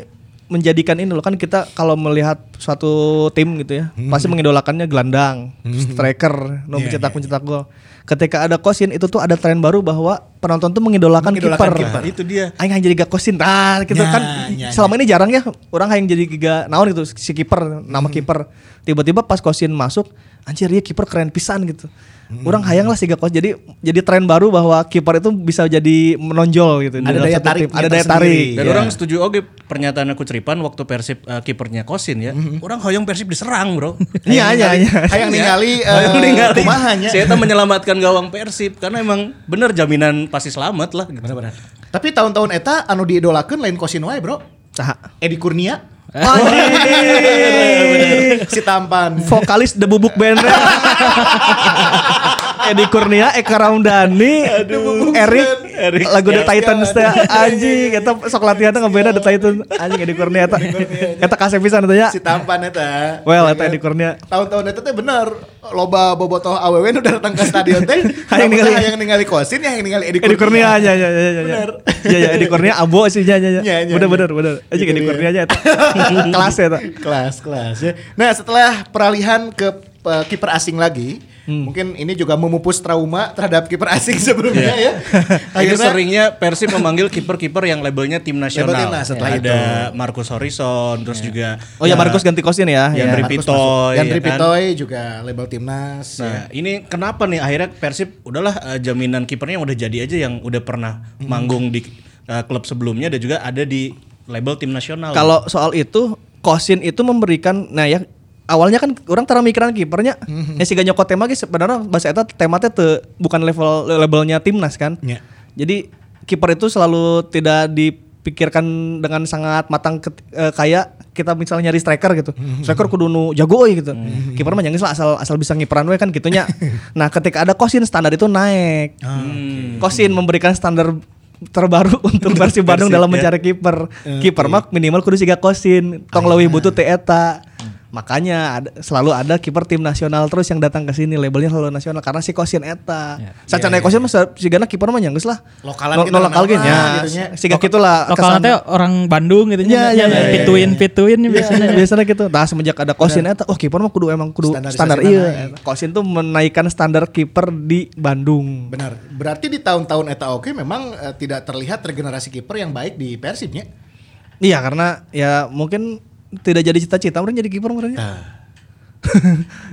Speaker 4: menjadikan ini loh kan kita kalau melihat suatu tim gitu ya
Speaker 2: Hmm.
Speaker 4: pasti mengidolakannya gelandang, striker, no
Speaker 2: Iya,
Speaker 4: pencetak
Speaker 2: iya,
Speaker 4: pencetak gol. Ketika ada Kosin itu tuh ada tren baru bahwa penonton tuh mengidolakan
Speaker 2: Mengidolakan
Speaker 4: kiper.
Speaker 3: Itu dia.
Speaker 4: Aing yang jadi gak Kosin, ah gitu
Speaker 2: Ya,
Speaker 4: kan.
Speaker 2: ya,
Speaker 4: Selama ini jarang ya orang yang jadi giga naon gitu si kiper, nama
Speaker 2: Hmm.
Speaker 4: kiper. Tiba-tiba pas Kosin masuk, anjir ya kiper keren pisan gitu.
Speaker 2: Hmm.
Speaker 4: Orang hayang lah Kosin. Jadi jadi tren baru bahwa kiper itu bisa jadi menonjol gitu.
Speaker 2: Ada daya
Speaker 4: tim. Ada daya tarik.
Speaker 3: Dan
Speaker 2: Iya.
Speaker 3: orang setuju oke pernyataan aku Ceripan waktu Persib eh, kipernya Kosin ya. Orang hoyong Persib diserang, Bro.
Speaker 4: Iya, <laughs> iya, iya.
Speaker 2: Hayang ningali eh,
Speaker 3: Hayang ningali.
Speaker 2: kumahanya.
Speaker 3: Saya tuh menyelamatkan gawang Persib karena emang bener jaminan pasti selamat lah gitu.
Speaker 2: Tapi tahun-tahun eta anu diidolakeun lain Kosin wae, Bro.
Speaker 4: Saha?
Speaker 2: Edi Kurnia.
Speaker 4: Anjing.
Speaker 2: si tampan.
Speaker 4: Vokalis The Bubuk Band. <laughs> Edi Kurnia, Eka Ramdhani, Erik,
Speaker 3: Erik.
Speaker 4: lagu The
Speaker 3: Ya.
Speaker 4: Titans teh anjing, eta sok latihan teh ngebeda The Titans. Anjing Edi Kurnia eta. Eta kasih pisan eta ya.
Speaker 2: Si tampan eta.
Speaker 4: Well, eta Edi Kurnia.
Speaker 2: Tahun-tahun eta teh bener loba bobotoh awewe nu udah datang ke stadion teh <laughs>
Speaker 4: Hayang
Speaker 2: namun
Speaker 4: ningali-
Speaker 2: hayang ningali Kosin yang ningali Edi
Speaker 4: Edi Kurnia
Speaker 2: Kurnia.
Speaker 4: aja ya ya ya. ya.
Speaker 2: Bener.
Speaker 4: Ya ya Edi Kurnia abo sih ya ya ya.
Speaker 2: Ya, ya,
Speaker 4: Bener
Speaker 2: ya.
Speaker 4: bener bener. Anjing Edi. Kurnia aja eta. Kelas eta.
Speaker 2: kelas kelas ya. Nah setelah peralihan ke eh, kiper asing lagi,
Speaker 4: Hmm.
Speaker 2: mungkin ini juga memupus trauma terhadap kiper asing sebelumnya ya. <laughs>
Speaker 3: Ini
Speaker 2: Akhirnya
Speaker 3: seringnya Persib memanggil kiper-kiper yang labelnya tim nasional.
Speaker 2: Label timnas setelah
Speaker 3: ada Marcus Horizon, terus juga
Speaker 4: Oh ya Markus ganti kosin ya.
Speaker 3: Yang
Speaker 4: Ya.
Speaker 3: Andri
Speaker 2: Marcus
Speaker 3: Pitoy,
Speaker 2: masuk. Yandri
Speaker 3: ya kan?
Speaker 2: Pitoy juga label timnas.
Speaker 3: Nah,
Speaker 2: ya.
Speaker 3: ini kenapa nih akhirnya Persib udahlah eh, jaminan kipernya yang udah jadi aja yang udah pernah
Speaker 2: Hmm.
Speaker 3: manggung di eh, klub sebelumnya dan juga ada di label tim nasional.
Speaker 4: Kalau soal itu Kosin itu memberikan nah ya awalnya kan orang tara mikiran kipernya
Speaker 2: Mhm.
Speaker 4: ya si nyokot tema ge sebenarnya bahasa eta tema teh teu bukan level labelnya timnas kan.
Speaker 2: Ya.
Speaker 4: Jadi kiper itu selalu tidak di pikirkan dengan sangat matang ket- eh, kayak kita misalnya nyari striker gitu. Striker kudu nu jago euy gitu. Kiper mah jangan asal asal bisa ngiperan we kan gitunya. <laughs> nah, ketika ada Kosin standar itu naik. Kosin memberikan standar terbaru <laughs> untuk Persib Bandung dalam
Speaker 3: ya.
Speaker 4: mencari kiper. Kiper mah minimal kudu siga Kosin. Tong leuwih butuh teh eta. Makanya ada, selalu ada kiper tim nasional terus yang datang ke sini labelnya selalu nasional karena si Kosin eta. Sacan yeah, Kosin mah si gana kiper mah nyanggeus lah.
Speaker 2: Lokalan
Speaker 4: No-
Speaker 2: kita
Speaker 4: no lokal
Speaker 2: nama,
Speaker 4: ge nya.
Speaker 2: gitu nya.
Speaker 4: Siga gitulah
Speaker 5: Lokalnya teh orang Bandung gitu
Speaker 4: Iya, iya, iya, iya,
Speaker 5: pituin pituin biasanya.
Speaker 4: biasanya biasanya gitu. Nah semenjak ada Kosin eta, oh kiper mah kudu emang kudu standar
Speaker 2: naik.
Speaker 4: iya. Kosin tuh menaikkan standar kiper di Bandung.
Speaker 2: Benar. Berarti di tahun-tahun eta oke memang eh, tidak terlihat regenerasi kiper yang baik di Persibnya.
Speaker 4: Iya karena ya mungkin tidak jadi cita-cita orang jadi kiper meureun.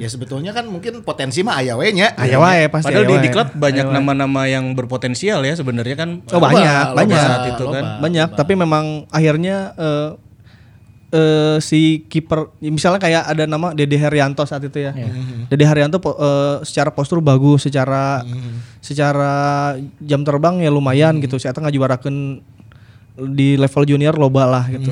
Speaker 2: ya sebetulnya kan mungkin potensi mah aya we nya.
Speaker 4: Aya wae pasti.
Speaker 3: Padahal
Speaker 4: aya
Speaker 3: di
Speaker 4: wae.
Speaker 3: diklat banyak nama-nama yang berpotensial ya sebenarnya kan.
Speaker 4: Oh banyak,
Speaker 2: Loba,
Speaker 4: banyak.
Speaker 2: loba,
Speaker 3: saat itu kan.
Speaker 2: loba.
Speaker 4: banyak tapi memang akhirnya eh eh, si kiper ya misalnya kayak ada nama Dede Haryanto saat itu ya. Dede Haryanto po- eh, secara postur bagus, secara secara jam terbang ya lumayan gitu. Saya ngajuarakeun di level junior loba lah gitu.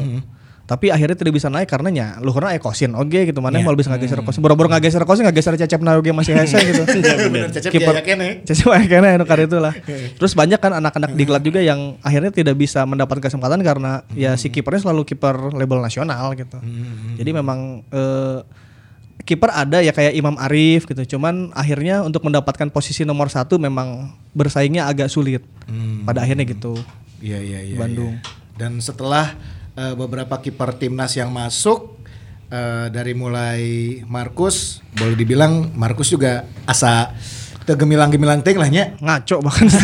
Speaker 4: Tapi akhirnya tidak bisa naik karena nya luhurna aya kosin oge gitu mana mau bisa ngageser kosin. Boro-boro ngageser kosin ngageser cecep na oge masih <laughs> hese gitu.
Speaker 2: Bener cecep
Speaker 4: Kiper-
Speaker 2: kene.
Speaker 4: Cecep aya kene anu kar itu lah. <laughs> Terus banyak kan anak-anak diklat juga yang akhirnya tidak bisa mendapat kesempatan karena ya si kipernya selalu kiper label nasional gitu. Jadi memang eh, kiper ada ya kayak Imam Arif gitu. Cuman akhirnya untuk mendapatkan posisi nomor satu memang bersaingnya agak sulit. Pada akhirnya gitu.
Speaker 2: Iya iya iya.
Speaker 4: Bandung.
Speaker 2: iya. Dan setelah eh, beberapa kiper timnas yang masuk eh, dari mulai Markus, boleh dibilang Markus juga asa tegemilang-gemilang ting lah nya.
Speaker 4: Ngaco bahkan. <laughs>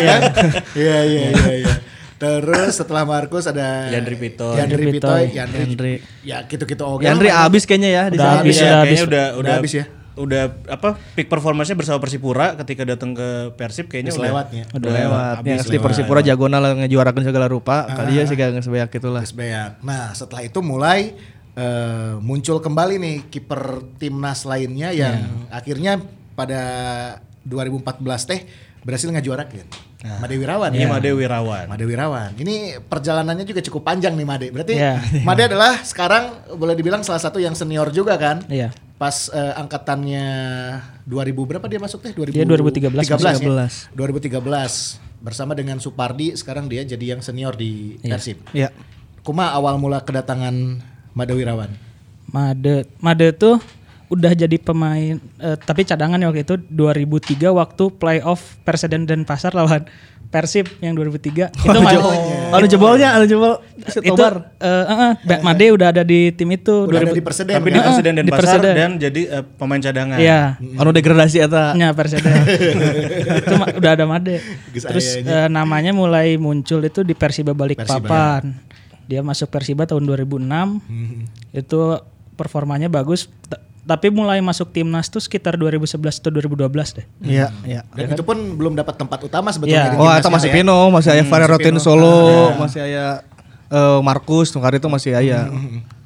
Speaker 2: Iya <laughs> iya iya iya. iya. Terus setelah Markus ada
Speaker 3: Yandri Pitoy.
Speaker 2: Yandri Pitoy,
Speaker 5: Pitoy.
Speaker 2: Yandri.
Speaker 4: Yandri.
Speaker 2: Ya gitu-gitu oke.
Speaker 4: Yandri abis kayaknya ya di
Speaker 5: Udah
Speaker 4: sana.
Speaker 5: habis,
Speaker 3: Iya,
Speaker 5: udah
Speaker 3: kayaknya
Speaker 5: habis.
Speaker 3: udah
Speaker 2: Udah
Speaker 3: udah
Speaker 2: habis ya?
Speaker 3: Udah apa peak performance-nya bersama Persipura ketika datang ke Persib kayaknya udah
Speaker 2: lewatnya.
Speaker 4: Udah lewat. Ya, asli
Speaker 2: lewat.
Speaker 4: Persipura jagona lah ngejuarakan segala rupa. Kali ya sih gak sebanyak itulah.
Speaker 2: Beak. Nah, setelah itu mulai eh, muncul kembali nih kiper timnas lainnya yang akhirnya pada 2014 teh berhasil ngajuarakeun. Made Wirawan
Speaker 3: Ini
Speaker 2: ya.
Speaker 3: Made Wirawan.
Speaker 2: Made Wirawan. Ini perjalanannya juga cukup panjang nih Made. Berarti
Speaker 5: Iya.
Speaker 2: Made adalah sekarang boleh dibilang salah satu yang senior juga kan?
Speaker 5: Iya.
Speaker 2: Pas eh, angkatannya 2000 berapa dia masuk teh? 2000,
Speaker 5: Dia 2013,
Speaker 2: 13 ya?
Speaker 4: 13.
Speaker 2: 2013 bersama dengan Supardi sekarang dia jadi yang senior di Persib.
Speaker 4: Iya.
Speaker 2: Kuma awal mula kedatangan Made Wirawan.
Speaker 5: Made Made tuh udah jadi pemain eh, tapi cadangan ya waktu itu 2003 waktu playoff Perseden dan Pasar lawan Persib yang 2003 <laughs> itu main
Speaker 4: Anu jebolnya, anu jebol
Speaker 5: itu eh, eh, eh, Ba- Made udah ada di tim itu
Speaker 2: Udah ada
Speaker 5: 2000
Speaker 2: di Perseden
Speaker 3: Tapi
Speaker 2: kan?
Speaker 3: di Persiden dan
Speaker 5: di
Speaker 3: Pasar
Speaker 5: Perseden.
Speaker 3: dan jadi eh, pemain cadangan.
Speaker 5: Iya.
Speaker 4: Anu degradasi eta.
Speaker 5: nya Perseden. <laughs> itu udah ada Made. Terus eh, namanya mulai muncul itu di Persiba Balikpapan. Dia masuk Persiba tahun 2006. Itu performanya bagus. Tapi mulai masuk timnas tuh sekitar 2011 atau 2012 deh.
Speaker 4: Iya, iya.
Speaker 2: Dan itu pun belum dapat tempat utama sebetulnya
Speaker 5: Iya.
Speaker 2: di
Speaker 4: Oh, eta masih
Speaker 2: ya.
Speaker 4: Pino, masih aya Fare
Speaker 2: masih
Speaker 4: Rotin. Solo, masih aya eh, Markus, tungkar itu masih aya.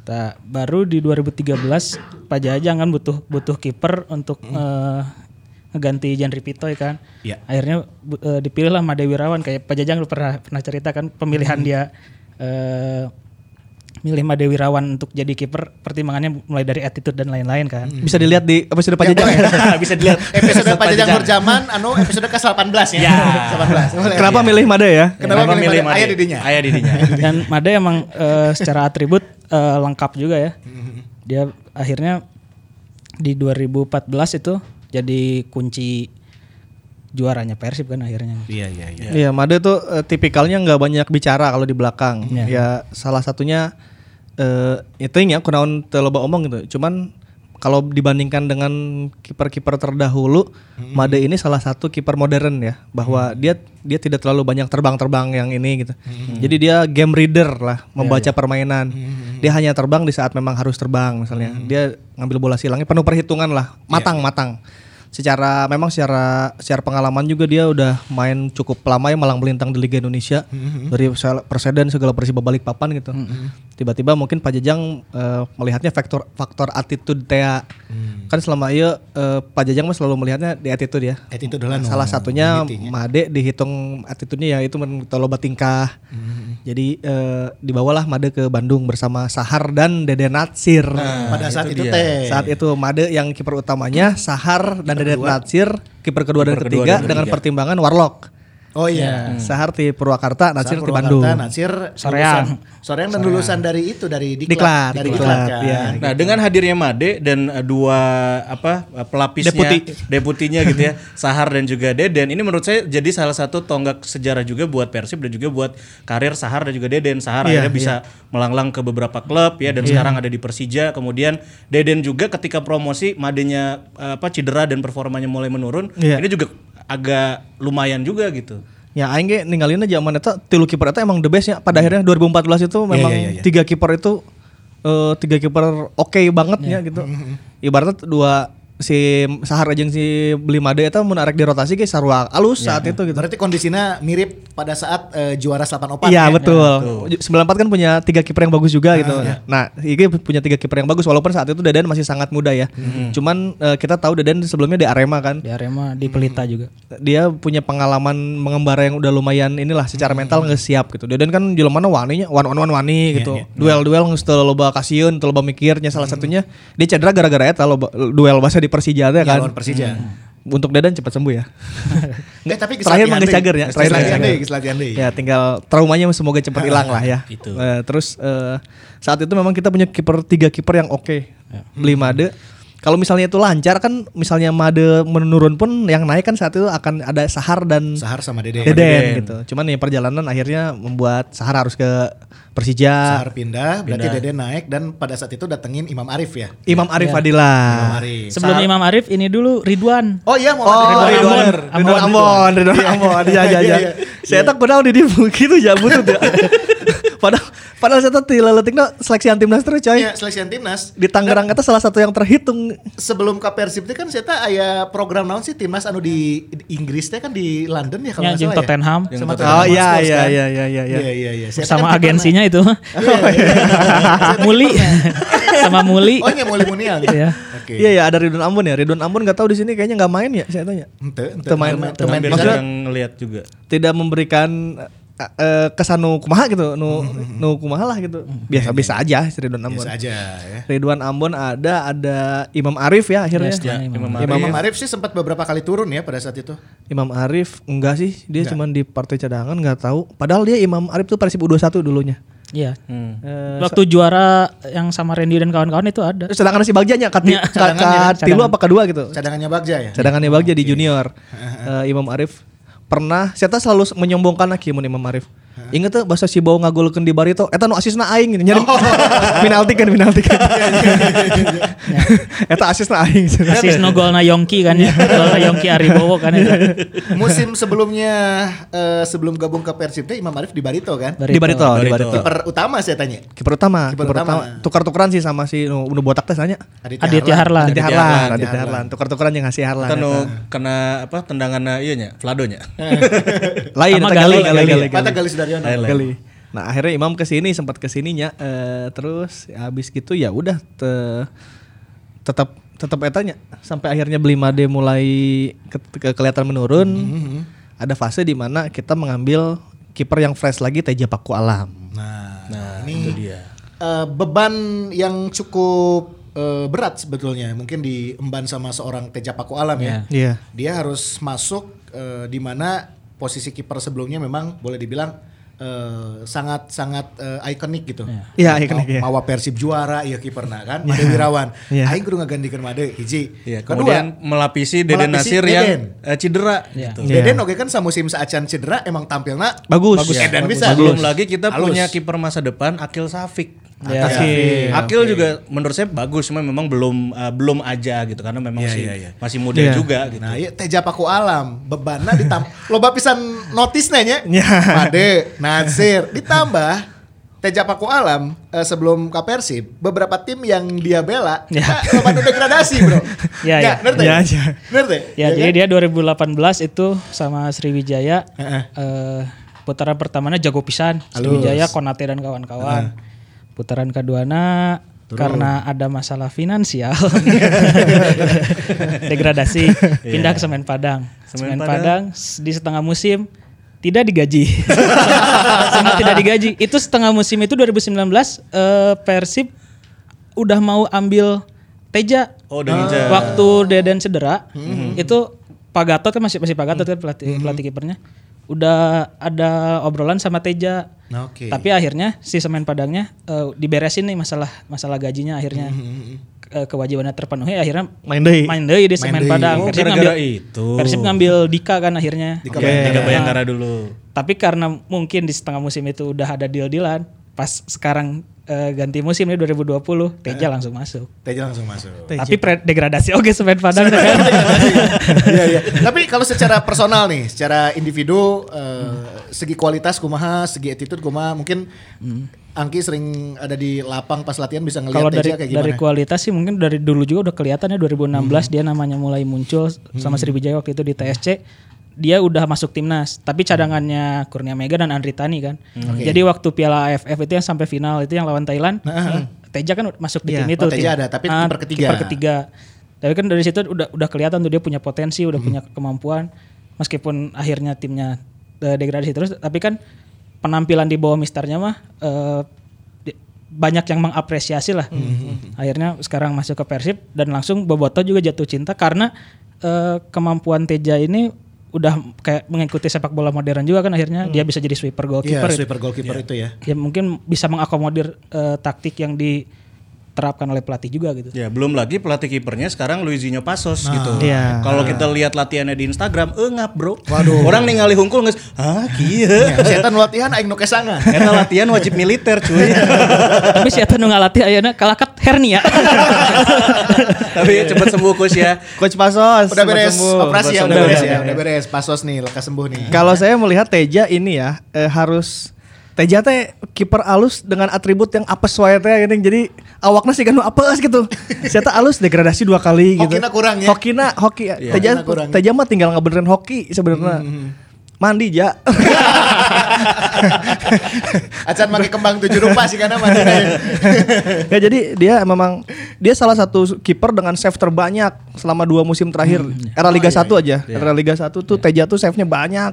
Speaker 5: Nah, baru di 2013 Pak Jajang kan butuh butuh kiper untuk eh, ngeganti Jan Pitoy kan.
Speaker 2: Iya.
Speaker 5: Akhirnya bu- eh, dipilih lah Made Wirawan kayak Pak Jajang lu pernah pernah cerita kan pemilihan dia eh, milih Made Wirawan untuk jadi kiper pertimbangannya mulai dari attitude dan lain-lain kan.
Speaker 4: Bisa dilihat di episode Pak Jajang. <laughs>
Speaker 3: Bisa dilihat
Speaker 2: Episode Pajajang Berjaman anu episode ke-18 ya.
Speaker 3: Ya.
Speaker 2: 18. Boleh.
Speaker 4: Kenapa milih Made ya?
Speaker 2: Kenapa milih Made?
Speaker 3: Made?
Speaker 2: Aya di dinya.
Speaker 3: Aya di dinya.
Speaker 5: Dan Made emang eh, secara atribut eh, lengkap juga ya. Dia akhirnya di 2014 itu jadi kunci juaranya Persib kan akhirnya.
Speaker 2: Iya iya iya.
Speaker 4: Iya, Made tuh eh, tipikalnya nggak banyak bicara kalau di belakang. Ya salah satunya eh itu ya kunaon loba omong gitu. Cuman kalau dibandingkan dengan kiper-kiper terdahulu, Made ini salah satu kiper modern ya, bahwa dia dia tidak terlalu banyak terbang-terbang yang ini gitu. Jadi dia game reader lah, membaca permainan. Dia hanya terbang di saat memang harus terbang misalnya. Dia ngambil bola silangnya penuh perhitungan lah, matang-matang. Secara memang secara secara pengalaman juga dia udah main cukup lama ya malang melintang di Liga Indonesia. Dari sel- Perseden segala Persiba Balikpapan gitu. Tiba-tiba mungkin Pak Jajang eh, melihatnya faktor faktor attitude teh kan selama iya eh, Pak Jajang mah selalu melihatnya di attitude ya.
Speaker 2: Attitude lah
Speaker 4: salah satunya Made dihitung attitude-nya ya itu loba tingkah. Jadi eh, dibawalah Made ke Bandung bersama Sahar dan Dede Natsir.
Speaker 2: Pada saat itu
Speaker 3: dia.
Speaker 2: teh.
Speaker 4: saat itu Made yang kiper utamanya Sahar dan Dede Natsir kiper kedua dan
Speaker 3: kedua
Speaker 4: ketiga
Speaker 3: dan
Speaker 4: dengan
Speaker 3: ketiga.
Speaker 4: pertimbangan Warlock
Speaker 2: Oh iya.
Speaker 4: Sahar di Purwakarta Natsir
Speaker 2: Saat
Speaker 4: di Bandung
Speaker 2: Purwakarta, Natsir
Speaker 5: Soreang.
Speaker 2: lulusan- Soreang dan lulusan dari itu dari Diklat,
Speaker 4: Diklat,
Speaker 2: dari
Speaker 4: Diklat,
Speaker 2: Diklat, kan.
Speaker 4: iya.
Speaker 3: Nah, dengan hadirnya Made dan eh, dua apa eh, pelapisnya
Speaker 4: Deputi.
Speaker 3: deputinya gitu ya, <laughs> Sahar dan juga Deden. Ini menurut saya jadi salah satu tonggak sejarah juga buat Persib dan juga buat karir Sahar dan juga Deden. Sahar
Speaker 4: Iya,
Speaker 3: akhirnya bisa melanglang ke beberapa klub ya dan sekarang ada di Persija. Kemudian Deden juga ketika promosi Madenya eh, apa cedera dan performanya mulai menurun.
Speaker 4: Iya.
Speaker 3: Ini juga agak lumayan juga gitu.
Speaker 4: Ya aing ge ninggalin zaman eta tilu kiper eta emang the best ya. Pada akhirnya 2014 itu memang
Speaker 2: iya, iya.
Speaker 4: tiga kiper itu eh, tiga kiper oke banget ya gitu. Ibaratnya dua si Sahar aja si beli Made eta mun arek dirotasi ge sarua alus saat itu gitu.
Speaker 2: Berarti kondisinya mirip pada saat eh, juara 8 opat
Speaker 4: Iya
Speaker 2: ya?
Speaker 4: betul. 94 kan punya tiga kiper yang bagus juga gitu. Nah, Ige punya tiga kiper yang bagus walaupun saat itu Deden masih sangat muda ya. Cuman eh, kita tahu Deden sebelumnya di Arema kan.
Speaker 5: Di Arema di Pelita juga.
Speaker 4: dia punya pengalaman mengembara yang udah lumayan inilah secara mental nggak siap gitu. Deden kan jelema waninya wan wan wan wani gitu. Duel-duel nggak teu loba kasieun, teu loba mikirnya salah satunya dia cedera gara-gara eta loba duel bahasa di Persija
Speaker 2: Ya,
Speaker 4: kan.
Speaker 2: lawan Persija.
Speaker 4: Untuk Deden cepat sembuh ya. <laughs>
Speaker 2: Eh, tapi
Speaker 4: Terakhir
Speaker 2: deui.
Speaker 4: cager ya, terakhir
Speaker 2: latihan deui.
Speaker 4: ya tinggal traumanya semoga cepat hilang lah ya. <laughs>
Speaker 3: Itu.
Speaker 4: Eh, terus eh, saat itu memang kita punya kiper tiga kiper yang oke. Beli Made. Kalau misalnya itu lancar kan misalnya Made menurun pun yang naik kan saat itu akan ada Sahar dan
Speaker 2: Sahar sama Dede.
Speaker 4: Deden, gitu. Cuman ya perjalanan akhirnya membuat Sahar harus ke Persija.
Speaker 2: Sahar pindah, berarti Dede naik dan pada saat itu datengin Imam Arif ya.
Speaker 4: Imam Arif
Speaker 2: Imam
Speaker 4: Fadila.
Speaker 2: Arif.
Speaker 5: Sebelum Imam Arif ini dulu Ridwan.
Speaker 2: Oh iya mau
Speaker 4: Oh,
Speaker 5: Ridwan
Speaker 4: Ridwan
Speaker 5: Ambon.
Speaker 4: Ridwan Ambon, Ridwan Ambon, iya iya iya. Saya tak pernah di gitu ya butut ya. Padahal <laughs> padahal saya tadi leletiknya seleksi timnas terus coy.
Speaker 2: Iya, seleksian timnas.
Speaker 4: Di Tangerang itu salah satu yang terhitung.
Speaker 2: Sebelum ke Persib itu kan saya aya program naon sih timnas anu di, di Inggris teh kan di London ya kalau
Speaker 5: Ya,
Speaker 2: nggak
Speaker 5: jeung
Speaker 2: salah
Speaker 5: Tottenham.
Speaker 2: ya. Sama
Speaker 4: Oh
Speaker 2: Tottenham
Speaker 4: iya
Speaker 2: Hotspur
Speaker 4: iya
Speaker 2: kan.
Speaker 4: iya iya iya.
Speaker 2: Iya iya iya. Saya
Speaker 5: Sama
Speaker 2: kan pernah-
Speaker 5: agensinya itu.
Speaker 2: Iya, iya. <laughs>
Speaker 5: Muli. Sama Muli.
Speaker 2: Oh iya Muli Muniang.
Speaker 5: Iya.
Speaker 2: Oke.
Speaker 4: Iya ya ada Ridwan Ambon ya. Ridwan Ambon nggak tahu di sini kayaknya nggak main ya saya tanya.
Speaker 2: Ente, ente.
Speaker 4: Main- Maksudnya-
Speaker 3: ngelihat juga.
Speaker 4: Tidak memberikan eh, eh, kesan nu kumaha gitu, nu nu kumaha lah gitu. Biasa-biasa aja si Ridwan Ambon.
Speaker 2: Biasa aja ya.
Speaker 4: Ridwan Ambon ada ada Imam Arif ya akhirnya.
Speaker 5: Ya,
Speaker 3: Ya,
Speaker 5: Imam
Speaker 3: Imam
Speaker 2: Imam Arif sih sempat beberapa kali turun ya pada saat itu.
Speaker 4: Imam Arif enggak sih, dia cuma di partai cadangan nggak tahu. Padahal dia Imam Arif tuh Persib U21 dulunya.
Speaker 5: Iya.
Speaker 3: Hmm.
Speaker 4: Eh,
Speaker 5: Waktu juara yang sama Randy dan kawan-kawan itu ada.
Speaker 4: Sedangkan si Bagjanya kati,
Speaker 5: Ya.
Speaker 2: Cadangannya,
Speaker 4: ka tilu apa kedua gitu.
Speaker 2: Cadangannya Bagja ya.
Speaker 4: Cadangannya Bagja di junior. <laughs> Eh, Imam Arif pernah saya selalu menyombongkan lagi Imam Arif. Ingat tuh bahasa si Bau ngagolkeun di Barito eta nu asisna aing gitu. Nyari <laughs> penalti kan penalti kan. <laughs> <laughs> eta asisna aing.
Speaker 5: Asis no golna Yongki kan ya. Golna Yongki Aribowo kan itu.
Speaker 2: Musim sebelumnya eh, sebelum gabung ke Persib teh Imam Arif di Barito kan.
Speaker 4: Di Barito, di Barito.
Speaker 2: Kiper utama saya tanya.
Speaker 4: Kiper utama,
Speaker 2: Kiper utama.
Speaker 4: utama. Tukar-tukaran sih sama si nu nu botak teh tanya.
Speaker 5: Aditya Harlan.
Speaker 4: Aditya Harlan, Aditya Harlan. Tukar-tukaran yang ngasih Harlan. Eta.
Speaker 3: kena apa tendangan iya nya, Vladonya.
Speaker 4: Lain
Speaker 5: Sama
Speaker 4: eta
Speaker 5: Gali,
Speaker 4: gali gali.
Speaker 2: Mata Daryono.
Speaker 4: Gali. Nah akhirnya Imam ke sini sempat ke sininya eh, terus ya, habis gitu ya udah te- tetap tetap etanya sampai akhirnya beli Made mulai ke- ke- kelihatan menurun. Ada fase di mana kita mengambil kiper yang fresh lagi Teja Paku Alam.
Speaker 2: Nah,
Speaker 3: Nah,
Speaker 2: ini
Speaker 3: itu dia.
Speaker 2: eh, beban yang cukup eh, berat sebetulnya mungkin diemban sama seorang Teja Paku Alam ya.
Speaker 4: Iya.
Speaker 2: Dia harus masuk eh, di mana posisi kiper sebelumnya memang boleh dibilang eh, sangat sangat eh, ikonik gitu.
Speaker 4: Iya, ikonik,
Speaker 2: Mau-
Speaker 4: iya.
Speaker 2: Mawa Persib juara iya kiperna kan. Made Wirawan.
Speaker 4: Iya.
Speaker 2: Aing kudu ngagandikeun Made hiji.
Speaker 3: Iya,
Speaker 2: Kedua,
Speaker 3: kemudian melapisi Deden
Speaker 2: melapisi
Speaker 3: Nasir
Speaker 2: Deden.
Speaker 3: yang eh, cedera gitu.
Speaker 4: Iya.
Speaker 2: Deden oke kan samusim saacan cedera emang tampilna
Speaker 4: Bagus.
Speaker 2: bagus
Speaker 4: Iya,
Speaker 2: edan
Speaker 4: bagus.
Speaker 2: bisa.
Speaker 3: Belum lagi kita
Speaker 2: Halus.
Speaker 3: punya kiper masa depan Akil Safik.
Speaker 5: Ya.
Speaker 4: Akil.
Speaker 3: Akil juga menurut saya bagus, cuma memang belum eh, belum aja gitu karena memang
Speaker 2: Iya,
Speaker 3: masih
Speaker 2: iya, iya.
Speaker 3: masih muda
Speaker 4: Iya.
Speaker 3: juga gitu.
Speaker 2: Nah, iya Teja Paku Alam, bebanna ditam <laughs> loba pisan notisnya nya.
Speaker 4: Iya.
Speaker 2: Made, Nasir, ditambah Teja Paku Alam eh, sebelum ke Persib, beberapa tim yang dia bela,
Speaker 5: Ya.
Speaker 2: nah, loba degradasi, Bro. <laughs>
Speaker 5: Ya, ya.
Speaker 2: ngerti?
Speaker 4: Ya, ya.
Speaker 2: Ngerti?
Speaker 5: Ya, jadi
Speaker 2: kan?
Speaker 5: dia 2018 itu sama Sriwijaya
Speaker 2: Heeh.
Speaker 5: eh putaran pertamanya jago pisan
Speaker 2: Halus.
Speaker 5: Sriwijaya, Konate dan kawan-kawan. Putaran keduana karena ada masalah finansial <laughs> degradasi pindah ke Semen Padang.
Speaker 3: Semen
Speaker 5: Semen,
Speaker 3: Padang.
Speaker 5: Padang. di setengah musim tidak digaji. <laughs> Sangat tidak digaji. Itu setengah musim itu 2019 eh, Persib udah mau ambil Teja
Speaker 3: Oh, ngincar.
Speaker 5: waktu Deden cedera itu Pak Gatot kan masih masih Pak Gatot kan pelatih pelatih kipernya udah ada obrolan sama Teja
Speaker 2: Oke.
Speaker 5: tapi akhirnya si semen Padangnya eh, diberesin nih masalah masalah gajinya akhirnya Eh, kewajibannya terpenuhi akhirnya
Speaker 4: Main deui.
Speaker 5: main deui di semen Padang
Speaker 3: Oh,
Speaker 5: Persib
Speaker 3: gara-gara
Speaker 5: ngambil
Speaker 3: itu.
Speaker 5: Persib ngambil Dika kan akhirnya
Speaker 2: Dika
Speaker 3: Tiga Bayangkara dulu.
Speaker 5: tapi karena mungkin di setengah musim itu udah ada deal-dealan pas sekarang eh, ganti musim nih 2020 Teja langsung masuk.
Speaker 2: Teja langsung masuk.
Speaker 5: tapi pre- degradasi oke semen Padang kan <laughs>
Speaker 2: Iya iya. Tapi kalau secara personal nih, secara individu eh, segi kualitas kumaha, segi attitude kumaha, mungkin Angki sering ada di lapang pas latihan bisa ngelihat
Speaker 5: Kalau
Speaker 2: Teja
Speaker 5: dari
Speaker 2: kayak gimana?
Speaker 5: dari kualitas sih mungkin dari dulu juga udah kelihatan ya 2016 dia namanya mulai muncul sama Sriwijaya waktu itu di TSC dia udah masuk timnas tapi cadangannya Kurnia Mega dan Andri Tani kan. Jadi waktu Piala AFF itu yang sampai final itu yang lawan Thailand Teja kan masuk di
Speaker 4: Iya.
Speaker 5: tim itu.
Speaker 2: Oh, Teja
Speaker 5: tim-
Speaker 2: ada, tapi
Speaker 5: Ah,
Speaker 2: kiper ketiga.
Speaker 5: kiper ketiga. Tapi kan dari situ udah udah kelihatan tuh dia punya potensi, udah punya kemampuan meskipun akhirnya timnya eh, degradasi terus tapi kan penampilan di bawah misternya mah di- banyak yang mengapresiasi lah. Akhirnya sekarang masuk ke Persib dan langsung Boboto juga jatuh cinta karena eh, kemampuan Teja ini udah kayak mengikuti sepak bola modern juga kan akhirnya dia bisa jadi sweeper
Speaker 2: Iya,
Speaker 5: goalkeeper.
Speaker 2: sweeper goalkeeper itu ya.
Speaker 5: Ya mungkin bisa mengakomodir eh, taktik yang diterapkan oleh pelatih juga gitu.
Speaker 3: Ya, belum lagi pelatih kipernya sekarang Luizinho Pasos gitu.
Speaker 4: Iya.
Speaker 3: Kalau kita lihat latihannya di Instagram, engap, Bro. Waduh. Orang ningali hungkul geus, "Ah, kieu." <laughs>
Speaker 2: Setan latihan aing nu kesangan. <laughs>
Speaker 3: Eta latihan wajib militer, cuy. <laughs>
Speaker 5: Tapi Eta nu ngalatih ayeuna kalakat hernia.
Speaker 3: Tapi cepet sembuh Kus ya.
Speaker 4: Coach Pasos.
Speaker 2: Udah beres
Speaker 4: sembuh.
Speaker 2: operasi ya,
Speaker 3: Udah
Speaker 2: udah beres ya,
Speaker 3: ya.
Speaker 2: udah beres. Pasos nih, lekas sembuh nih.
Speaker 4: Kalau saya melihat Teja ini ya eh, harus Teja teh kiper alus dengan atribut yang apes wae teh gini. Jadi awakna sih kan apes gitu. <laughs> Saya teh alus degradasi dua kali gitu.
Speaker 2: Hokina kurang ya?
Speaker 4: Hokina hoki Teja
Speaker 2: hokina kurang.
Speaker 4: Teja mah tinggal ngebenerin hoki sebenarnya. Mandi ja. <laughs>
Speaker 2: Acan pakai kembang tujuh rupa sih karena mati. <laughs>
Speaker 4: ya jadi dia memang dia salah satu kiper dengan save terbanyak selama dua musim terakhir era Liga 1 aja. Era Liga 1 tuh Teja tuh save-nya banyak.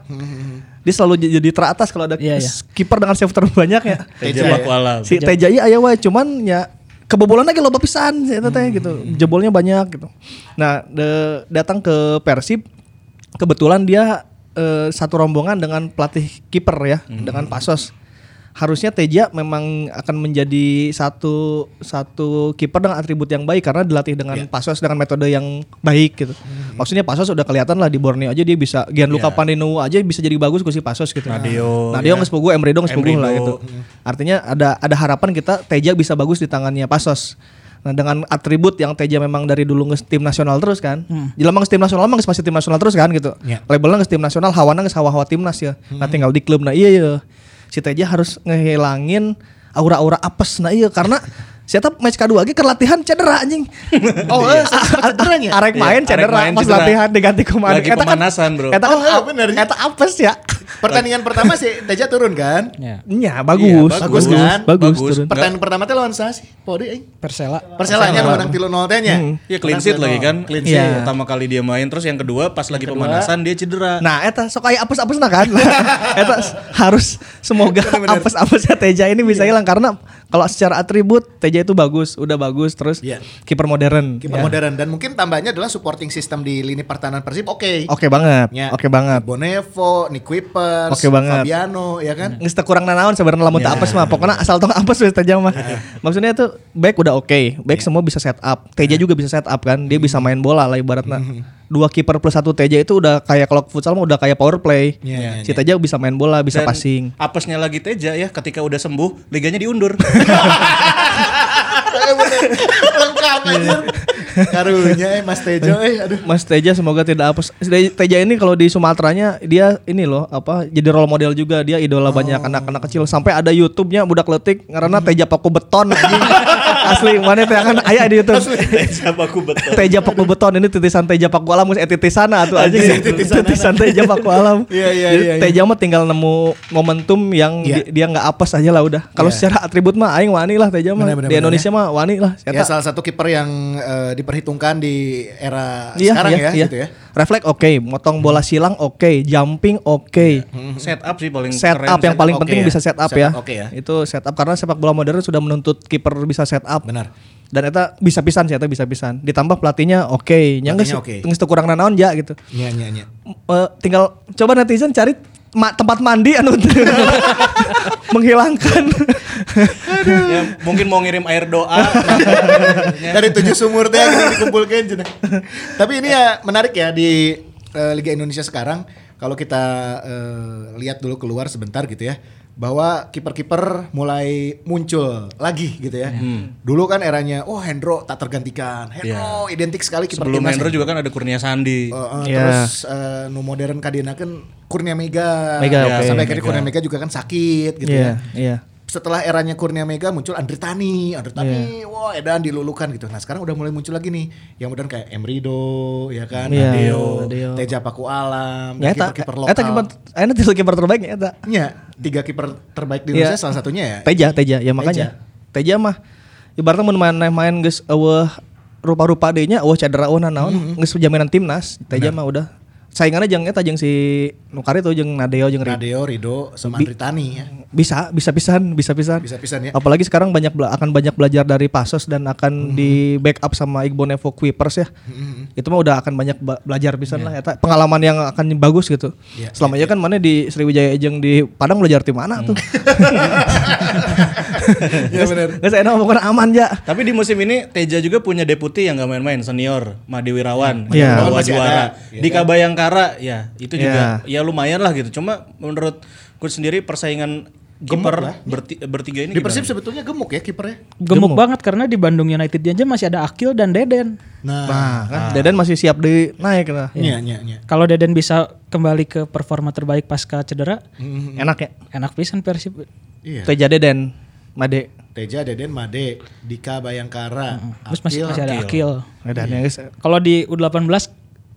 Speaker 4: Dia selalu jadi teratas kalau ada
Speaker 5: Iya, iya.
Speaker 4: kiper dengan save terbanyak ya. <laughs>
Speaker 3: Teja Paku Alam.
Speaker 4: si Teja iya aya wae cuman ya kebobolan lagi loba pisan eta teh gitu. Jebolnya banyak gitu. Nah, de- datang ke Persib kebetulan dia eh, satu rombongan dengan pelatih kiper ya, dengan Pasos. Harusnya Teja memang akan menjadi satu satu kiper dengan atribut yang baik karena dilatih dengan Pasos dengan metode yang baik gitu. Maksudnya Pasos udah kelihatan lah di Borneo aja dia bisa Gianluca Pandino aja bisa jadi bagus ku si Pasos gitu.
Speaker 3: Nadio,
Speaker 4: Nadio nggak sepugu, nggak sepugu lah gitu. Artinya ada ada harapan kita Teja bisa bagus di tangannya Pasos. Nah dengan atribut yang Teja memang dari dulu nges tim nasional terus kan. Jelema nges tim nasional nges pasti tim nasional terus kan gitu.
Speaker 2: Ya.
Speaker 4: Labelnya nges tim nasional, hawana nges hawa-hawa timnas ya. Nah tinggal di klub nah iya iya. Si Teja harus ngehilangin aura-aura apes. Nah iya karena Siapa match kedua lagi ke latihan cedera anjing. <laughs>
Speaker 2: Oh, eh, sempat <laughs> cederanya?
Speaker 4: Arek
Speaker 3: Iya,
Speaker 4: main
Speaker 3: arek
Speaker 4: cedera
Speaker 3: main
Speaker 4: pas
Speaker 3: cedera.
Speaker 4: latihan diganti ke mana?
Speaker 3: Lagi pemanasan, bro.
Speaker 4: Eta kan
Speaker 2: Oh, iya, bener.
Speaker 4: Eta apes ya.
Speaker 2: Pertandingan <laughs> pertama sih Teja turun kan?
Speaker 5: Ya.
Speaker 4: Iya bagus,
Speaker 3: Iya,
Speaker 2: bagus kan?
Speaker 4: bagus,
Speaker 3: Bagus.
Speaker 4: turun.
Speaker 2: Pertandingan pertama teh lawan Sasi. Pode aing.
Speaker 5: Persela.
Speaker 2: Perselanya nu menang 3-0 teh nya.
Speaker 3: Iya clean sheet lagi kan.
Speaker 2: Clean
Speaker 3: Iya.
Speaker 2: sheet.
Speaker 3: Pertama kali dia main terus yang kedua pas lagi pemanasan dia cedera.
Speaker 4: Nah, eta sok aya apes-apes nah kan. eta harus semoga apes-apesnya Teja ini bisa hilang karena kalau secara atribut Teja itu bagus, udah bagus terus
Speaker 2: Iya.
Speaker 4: kiper modern.
Speaker 2: Kiper
Speaker 4: Ya.
Speaker 2: modern dan mungkin tambahnya adalah supporting system di lini pertahanan Persib oke.
Speaker 4: Oke banget.
Speaker 2: Ya.
Speaker 4: Oke banget.
Speaker 2: Bonevo, Nick Kuipers,
Speaker 4: Oke banget.
Speaker 2: Fabiano ya kan?
Speaker 4: Nggak kurang nanaon sebenarnya lamun tak apes mah. Pokoknya asal tong apes wes Teja mah. Maksudnya itu back udah oke. Back semua bisa set up. Teja juga bisa set up kan. Dia bisa main bola lah ibaratnya. Dua kiper plus satu Teja itu udah kayak kalau futsal mah udah kayak power play.
Speaker 2: Iya, iya,
Speaker 4: si Teja bisa main bola, bisa
Speaker 3: Dan
Speaker 4: passing.
Speaker 3: Apesnya lagi Teja ya ketika udah sembuh liganya diundur. <laughs>
Speaker 2: Lengkap aja. Karunya eh Mas Tejo eh aduh.
Speaker 4: Mas Teja semoga tidak apa. Teja ini kalau di Sumateranya dia ini loh apa jadi role model juga dia idola banyak anak-anak kecil sampai ada YouTube-nya budak letik karena Teja paku beton anjing. <laughs> Asli mana teh kan aya di YouTube.
Speaker 3: Teja Paku betul.
Speaker 4: Teja Paku Beton ini titisan Teja Paku Alam geus titisana atuh aja titisan Teja Paku Alam.
Speaker 2: Iya, iya, iya, iya.
Speaker 4: Teja mah tinggal nemu momentum yang
Speaker 2: Iya.
Speaker 4: di- dia nggak apes aja lah udah. Kalau
Speaker 2: Iya.
Speaker 4: secara atribut mah aing wani lah Teja mah. Di Indonesia mah wani lah.
Speaker 2: Ya salah satu kiper yang eh, diperhitungkan di era
Speaker 4: Iya,
Speaker 2: sekarang
Speaker 4: iya,
Speaker 2: ya
Speaker 4: iya.
Speaker 2: gitu ya.
Speaker 4: Refleks oke, motong bola silang oke, jumping oke.
Speaker 3: Set up sih paling
Speaker 4: Set
Speaker 3: keren.
Speaker 4: up yang paling penting
Speaker 2: ya.
Speaker 4: bisa set up
Speaker 2: Set
Speaker 4: ya.
Speaker 2: oke ya.
Speaker 4: Itu set up karena sepak bola modern sudah menuntut kiper bisa set up.
Speaker 2: Benar.
Speaker 4: Dan eta bisa pisan sih eta bisa pisan. Ditambah pelatihnya oke, nya geus teu kurang nanaon ja gitu.
Speaker 2: Iya, iya, iya.
Speaker 4: Eh, tinggal coba netizen cari ma- tempat mandi anu <laughs> menghilangkan
Speaker 3: Ya, mungkin mau ngirim air doa. <laughs>
Speaker 2: Dari tujuh sumur teh dikumpulkan. Tapi ini ya menarik ya di eh, Liga Indonesia sekarang kalau kita eh, lihat dulu keluar sebentar gitu ya bahwa kiper-kiper mulai muncul lagi gitu ya. Dulu kan eranya oh Hendro tak tergantikan. Hendro identik sekali kiper
Speaker 3: Sebelum
Speaker 2: timnas.
Speaker 3: Hendro juga kan ada Kurnia Sandi.
Speaker 2: Eh, eh,
Speaker 4: Iya.
Speaker 2: Terus eh, nu modern kadina kan Kurnia Mega.
Speaker 4: Mega,
Speaker 2: Ya,
Speaker 4: oke.
Speaker 2: Sampai akhirnya
Speaker 3: Mega.
Speaker 2: Kurnia Mega juga kan sakit gitu
Speaker 4: Iya,
Speaker 2: ya
Speaker 4: iya.
Speaker 2: Setelah eranya Kurnia Mega muncul Andri Tani, Andri Tani, wah edan dilulukan gitu. Nah sekarang udah mulai muncul lagi nih, yang modern kayak Emrido, ya kan,
Speaker 4: Iya,
Speaker 2: Nadeo,
Speaker 4: Nadeo.
Speaker 2: Teja Paku Alam,
Speaker 4: Ya eta
Speaker 2: kiper-kiper
Speaker 4: eta
Speaker 2: lokal.
Speaker 4: kiper ayeuna tilu kiper terbaik ya eta.
Speaker 2: Iya, tiga kiper terbaik di
Speaker 4: Iya.
Speaker 2: Indonesia salah satunya ya.
Speaker 4: Teja, Teja, ya makanya. Teja mah ibaratnya mun main main geus eueuh rupa-rupa deui nya eueuh cedera eueuh naon geus jaminan timnas. Teja mah udah saingannya jeung eta jeung si Nukari tuh jeung Nadeo jeung Rid.
Speaker 2: Nadeo, Rido, sama Andri Tani ya.
Speaker 4: Bisa, bisa pisan, bisa pisan.
Speaker 2: Bisa pisan ya.
Speaker 4: Apalagi sekarang banyak akan banyak belajar dari Pasos dan akan di backup sama Iqbal Nevo Kuipers ya. Itu mah udah akan banyak ba- belajar pisan lah eta pengalaman yang akan bagus gitu.
Speaker 2: Iya,
Speaker 4: Selama ini kan mana di Sriwijaya jeung di Padang belajar di mana tuh. <laughs>
Speaker 2: Iya benar.
Speaker 4: Geus enak pokoknya aman ya.
Speaker 3: Tapi di musim ini Teja juga punya deputi yang gak main-main senior Madi Wirawan
Speaker 4: Iya.
Speaker 3: yang bawa
Speaker 2: Masih
Speaker 3: juara. Di Kabayangkara ya itu juga
Speaker 4: Iya.
Speaker 3: ya lumayan lah gitu. Cuma menurut coach sendiri persaingan kiper
Speaker 2: lah.
Speaker 3: berti- bertiga ini
Speaker 2: Di Persib sebetulnya gemuk ya kipernya.
Speaker 5: Gemuk, banget karena di Bandung United aja masih ada Akil dan Deden.
Speaker 2: Nah,
Speaker 4: Nah, kan Deden masih siap di naik nah.
Speaker 2: iya iya iya.
Speaker 5: Kalau Deden bisa kembali ke performa terbaik pasca cedera,
Speaker 4: Enak ya.
Speaker 5: enak pisan Persib.
Speaker 2: Iya.
Speaker 4: Teja Deden, Made.
Speaker 2: Teja, Deden, Made, Dika Bayangkara,
Speaker 5: Terus masih,
Speaker 2: Akil.
Speaker 5: masih ada Akil.
Speaker 4: Edan ya guys.
Speaker 5: Kalau di U18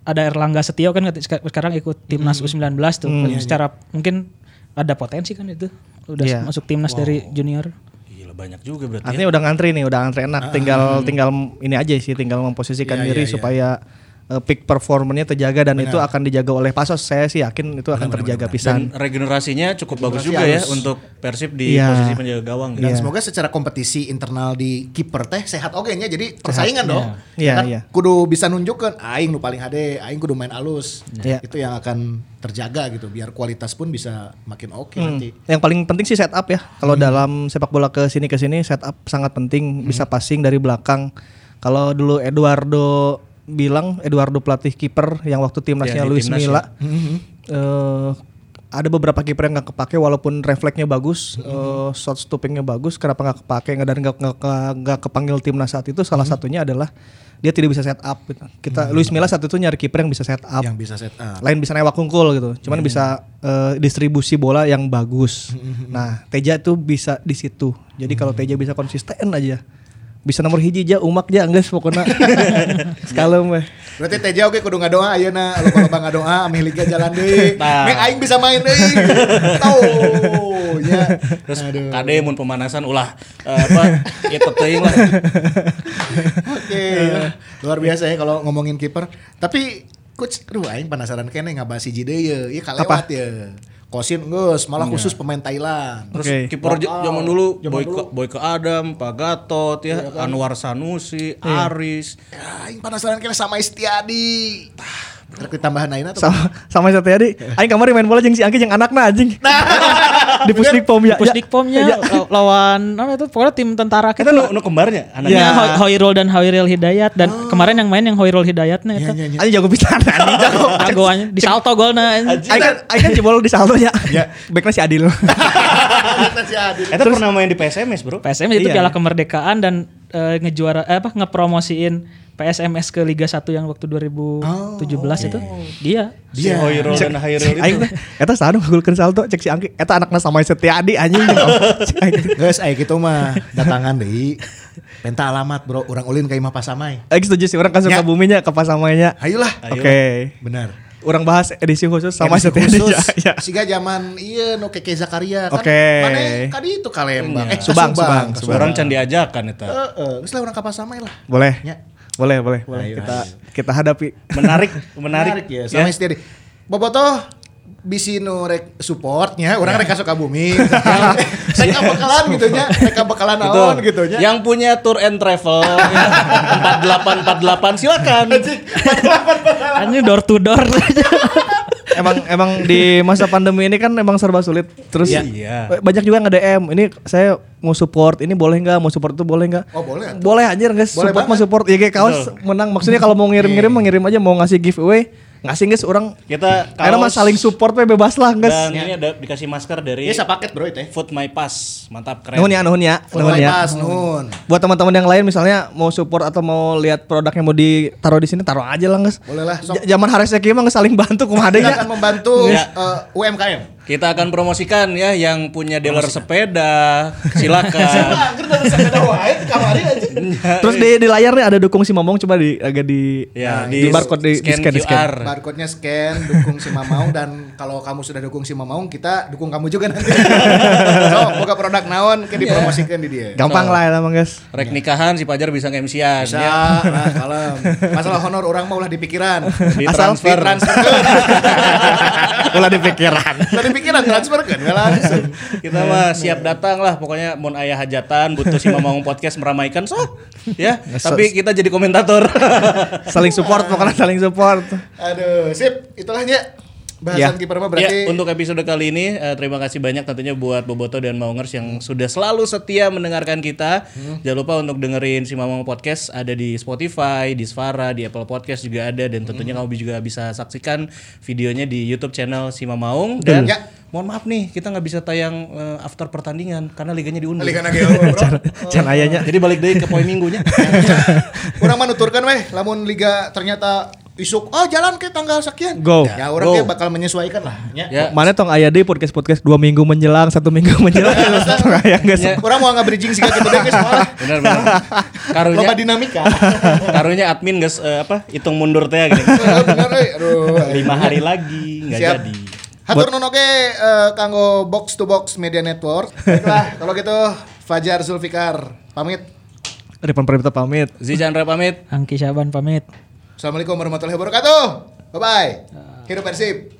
Speaker 5: ada Erlangga Setio kan seka- sekarang ikut timnas U19 tuh. Secara mungkin ada potensi kan itu. Udah
Speaker 4: Iya.
Speaker 5: masuk timnas dari junior.
Speaker 3: Gila banyak juga berarti. ya.
Speaker 4: Artinya udah ngantri nih, udah ngantri enak. Tinggal tinggal ini aja sih, tinggal memposisikan
Speaker 2: Iya,
Speaker 4: diri
Speaker 2: iya, iya.
Speaker 4: supaya eh, peak performanya terjaga dan itu akan dijaga oleh Pasos. Saya sih yakin itu akan terjaga pisan.
Speaker 3: Dan regenerasinya cukup bagus juga ya untuk Persib di
Speaker 4: Iya.
Speaker 3: posisi penjaga gawang. gitu.
Speaker 2: Dan semoga secara kompetisi internal di kiper teh sehat oke nya jadi persaingan dong.
Speaker 4: Iya,
Speaker 2: Kan
Speaker 4: iya.
Speaker 2: Kudu bisa nunjukkan aing nu paling hade, aing kudu main alus.
Speaker 4: Iya.
Speaker 2: Itu yang akan terjaga gitu biar kualitas pun bisa makin oke
Speaker 4: Hmm.
Speaker 2: nanti.
Speaker 4: Yang paling penting sih setup ya. Kalau dalam sepak bola ke sini ke sini setup sangat penting, bisa passing dari belakang. Kalau dulu Eduardo bilang Eduardo pelatih kiper yang waktu timnasnya
Speaker 3: Ya,
Speaker 4: Luis
Speaker 3: timnas
Speaker 4: Milla. eh, ada beberapa kiper yang nggak kepake walaupun refleksnya bagus, eh, shot stoppingnya bagus. Kenapa nggak kepake nggak dan nggak kepanggil timnas saat itu? Salah satunya adalah dia tidak bisa set up. Gitu. Kita Luis Milla saat itu nyari kiper yang bisa set up
Speaker 2: Yang bisa set up.
Speaker 4: lain bisa newak kungkul gitu. Cuman bisa eh, distribusi bola yang bagus. Nah, Teja tuh bisa di situ. Jadi kalau Teja bisa konsisten aja. Bisa nomor hiji aja umak aja enggak pokoknya. <laughs> Sekalem weh.
Speaker 2: Berarti Teja oke kudu ngadoa ayeuna loba-loba ngadoa amih liga jalan deui.
Speaker 3: Nah.
Speaker 2: Meng aing bisa main deui. Tau ya.
Speaker 3: Terus kade mun pemanasan ulah eh, apa itu teuing lah.
Speaker 2: Oke. Luar biasa ya kalau ngomongin kiper. Tapi coach, aduh aing penasaran kene ngabahas hiji deui ya. Ieu kalewat ya. Kosin geus malah khusus pemain Thailand.
Speaker 3: Terus
Speaker 4: Oke.
Speaker 3: kiper zaman dulu
Speaker 2: Zaman
Speaker 3: Boyke Boyke Adam, Pak Gatot ya, Anwar Sanusi, Aris.
Speaker 2: Ya, aing penasaran kene sama Istiadi. Tah, tambahan ayeuna tuh.
Speaker 4: Sama sama satu tadi. Aing kamari main bola jeung si Angki jeung anakna anjing. <laughs> <laughs> di Pusdik Pom ya.
Speaker 5: Pusdik Pomnya law- lawan apa itu pokoknya tim tentara
Speaker 3: Kita
Speaker 5: kita
Speaker 3: nu, nu kembarnya anaknya.
Speaker 5: Ya, Ho- Hoirul dan Hoiril Hidayat dan kemarin yang main yang Hoirul Hidayatnya itu.
Speaker 2: Iya, iya, iya.
Speaker 4: Anjing jago pisan anjing <laughs> jago.
Speaker 5: Jagoannya di salto golna.
Speaker 4: Aing kan aing kan jebol di saldo nya.
Speaker 2: Ya.
Speaker 4: Backnya si Adil.
Speaker 2: Ternyata <laughs> si Adi.
Speaker 3: Eta pernah main di PSMS, Bro.
Speaker 5: PSM itu
Speaker 4: Iya.
Speaker 5: piala kemerdekaan dan eh, ngejuara eh, apa ngepromosiin PSMS ke Liga 1 yang waktu 2017 itu dia.
Speaker 3: Si Hoirul dan Hairul itu.
Speaker 4: Aing eta sanu ngagulkeun salto cek si Angki eta anakna sama Setiadi anjing. <laughs>
Speaker 2: Guys, ayo gitu mah datangan deh. Penta alamat bro, orang ulin ke Imah Pasamai.
Speaker 4: Aing setuju sih orang kan suka
Speaker 2: Ya.
Speaker 4: buminya ke pasamainya.
Speaker 2: Ayolah.
Speaker 4: Oke.
Speaker 2: Benar.
Speaker 4: Orang bahas edisi khusus sama
Speaker 2: Edisi
Speaker 4: Setiadi
Speaker 2: khusus, <laughs>
Speaker 4: ya. ya.
Speaker 2: Siga zaman iya no Keke Zakaria kan.
Speaker 4: Oke.
Speaker 2: Mana kadi itu Kalembang. Eh,
Speaker 4: Subang, Subang,
Speaker 2: ke
Speaker 4: Subang.
Speaker 3: Orang can diajakan eta.
Speaker 2: Heeh, geus lah urang ka Pasamai lah.
Speaker 4: Boleh.
Speaker 2: Ya.
Speaker 4: Boleh, boleh, boleh.
Speaker 2: Ayo,
Speaker 4: kita kita hadapi.
Speaker 3: Menarik, <laughs> menarik.
Speaker 2: ya. Sama istri. Bobotoh bisi nu rek supportnya orang rek suka bumi <laughs> rek bakalan gitu nya rek bakalan naon gitu nya
Speaker 3: Yang punya tour and travel ya, 4848 silakan.
Speaker 5: Hanya door to door. <laughs>
Speaker 4: emang emang di masa pandemi ini kan emang serba sulit. Terus
Speaker 3: Iya.
Speaker 4: banyak juga nge DM. Ini saya mau support, ini boleh nggak? Mau support itu boleh nggak?
Speaker 2: Oh, boleh.
Speaker 4: Boleh anjir guys.
Speaker 2: Boleh
Speaker 4: support mau support. Ya kayak kaos menang. Maksudnya kalau mau ngirim-ngirim mengirim aja. Mau ngasih giveaway ngasih guys orang.
Speaker 3: Kita
Speaker 4: Karena
Speaker 3: kaos
Speaker 4: saling support we bebas lah guys.
Speaker 3: Dan ini ada dikasih masker dari
Speaker 2: Iya paket bro itu.
Speaker 3: Food My Pass. Mantap keren.
Speaker 4: Nuhun ya, nuhun ya, nuhun ya.
Speaker 2: Pas nun.
Speaker 4: Buat teman-teman yang lain misalnya mau support atau mau lihat produknya mau ditaruh di sini taruh aja lah guys.
Speaker 2: Boleh lah, sok.
Speaker 4: J- Zaman Haris Zaki mah nggak saling bantu kumaha
Speaker 2: Kita
Speaker 4: adanya.
Speaker 2: akan membantu
Speaker 3: Ya.
Speaker 2: eh, UMKM.
Speaker 3: Kita akan promosikan ya yang punya dealer sepeda. Silakan. <laughs> <laughs>
Speaker 4: Terus di, di layar nih ada dukung si Momong coba di agak di
Speaker 3: ya,
Speaker 4: di, barcode di, di
Speaker 3: scan
Speaker 4: scan, di scan.
Speaker 3: QR.
Speaker 2: Barcode-nya scan, dukung si Mamaung dan kalau kamu sudah dukung si Mamaung, kita dukung kamu juga nanti. <laughs> so, buka produk naon, kayak dipromosikan di dia.
Speaker 4: Gampang lah ya emang guys.
Speaker 3: Rek nikahan si Pajar bisa nge-MC-an
Speaker 2: Bisa,
Speaker 3: ya.
Speaker 2: nah kalem. Masalah honor orang mau lah di pikiran.
Speaker 3: Di
Speaker 4: Asal
Speaker 3: transfer.
Speaker 2: Transfer. <laughs>
Speaker 4: Ulah di pikiran.
Speaker 2: Tadi pikiran transfer kan, nggak langsung.
Speaker 3: Kita mah siap datang lah pokoknya mau ayah hajatan butuh si Mamang podcast meramaikan sok ya. <laughs> Tapi kita jadi komentator. <laughs>
Speaker 4: saling support pokoknya saling support.
Speaker 2: Aduh, sip. Itulah ya.
Speaker 4: Ya.
Speaker 2: Bahasan kiper mah berarti
Speaker 3: Ya, untuk episode kali ini eh, terima kasih banyak tentunya buat Boboto dan Maungers yang sudah selalu setia mendengarkan kita. Jangan lupa untuk dengerin si Mamang Podcast ada di Spotify, di Svara, di Apple Podcast juga ada dan tentunya kamu juga bisa saksikan videonya di YouTube channel si Mamaung dan
Speaker 2: Ya.
Speaker 3: mohon maaf nih kita nggak bisa tayang eh, after pertandingan karena liganya diundur.
Speaker 2: Liga Nageo, bro. <laughs>
Speaker 4: Can ayahnya.
Speaker 3: Jadi balik deh ke poin minggunya. <laughs>
Speaker 2: Orang menuturkan weh, lamun liga ternyata isuk, oh jalan ke tanggal sekian.
Speaker 4: Go.
Speaker 2: Ya orang
Speaker 3: Go.
Speaker 2: bakal menyesuaikan lah. Ya.
Speaker 3: ya.
Speaker 4: Mana tong ayah di podcast podcast dua minggu menjelang satu minggu <laughs> menjelang tong ayah guys.
Speaker 3: Ya.
Speaker 2: Orang mau nggak bridging sih gitu deh guys malah.
Speaker 3: Benar benar. Karunya
Speaker 2: Loba dinamika. <laughs>
Speaker 3: karunya admin guys eh, apa hitung mundur teh <laughs> gini.
Speaker 2: Eh, Bener euy. Aduh.
Speaker 3: lima hari lagi nggak jadi.
Speaker 2: Hatur nuhun oge eh, kanggo box to box media network. Baiklah, kalau gitu Fajar Zulfikar pamit.
Speaker 4: Ripan Pramita pamit.
Speaker 3: Zi Chandra pamit.
Speaker 5: Angki Syaban pamit.
Speaker 2: Assalamualaikum warahmatullahi wabarakatuh. Bye bye. Hidup Persib.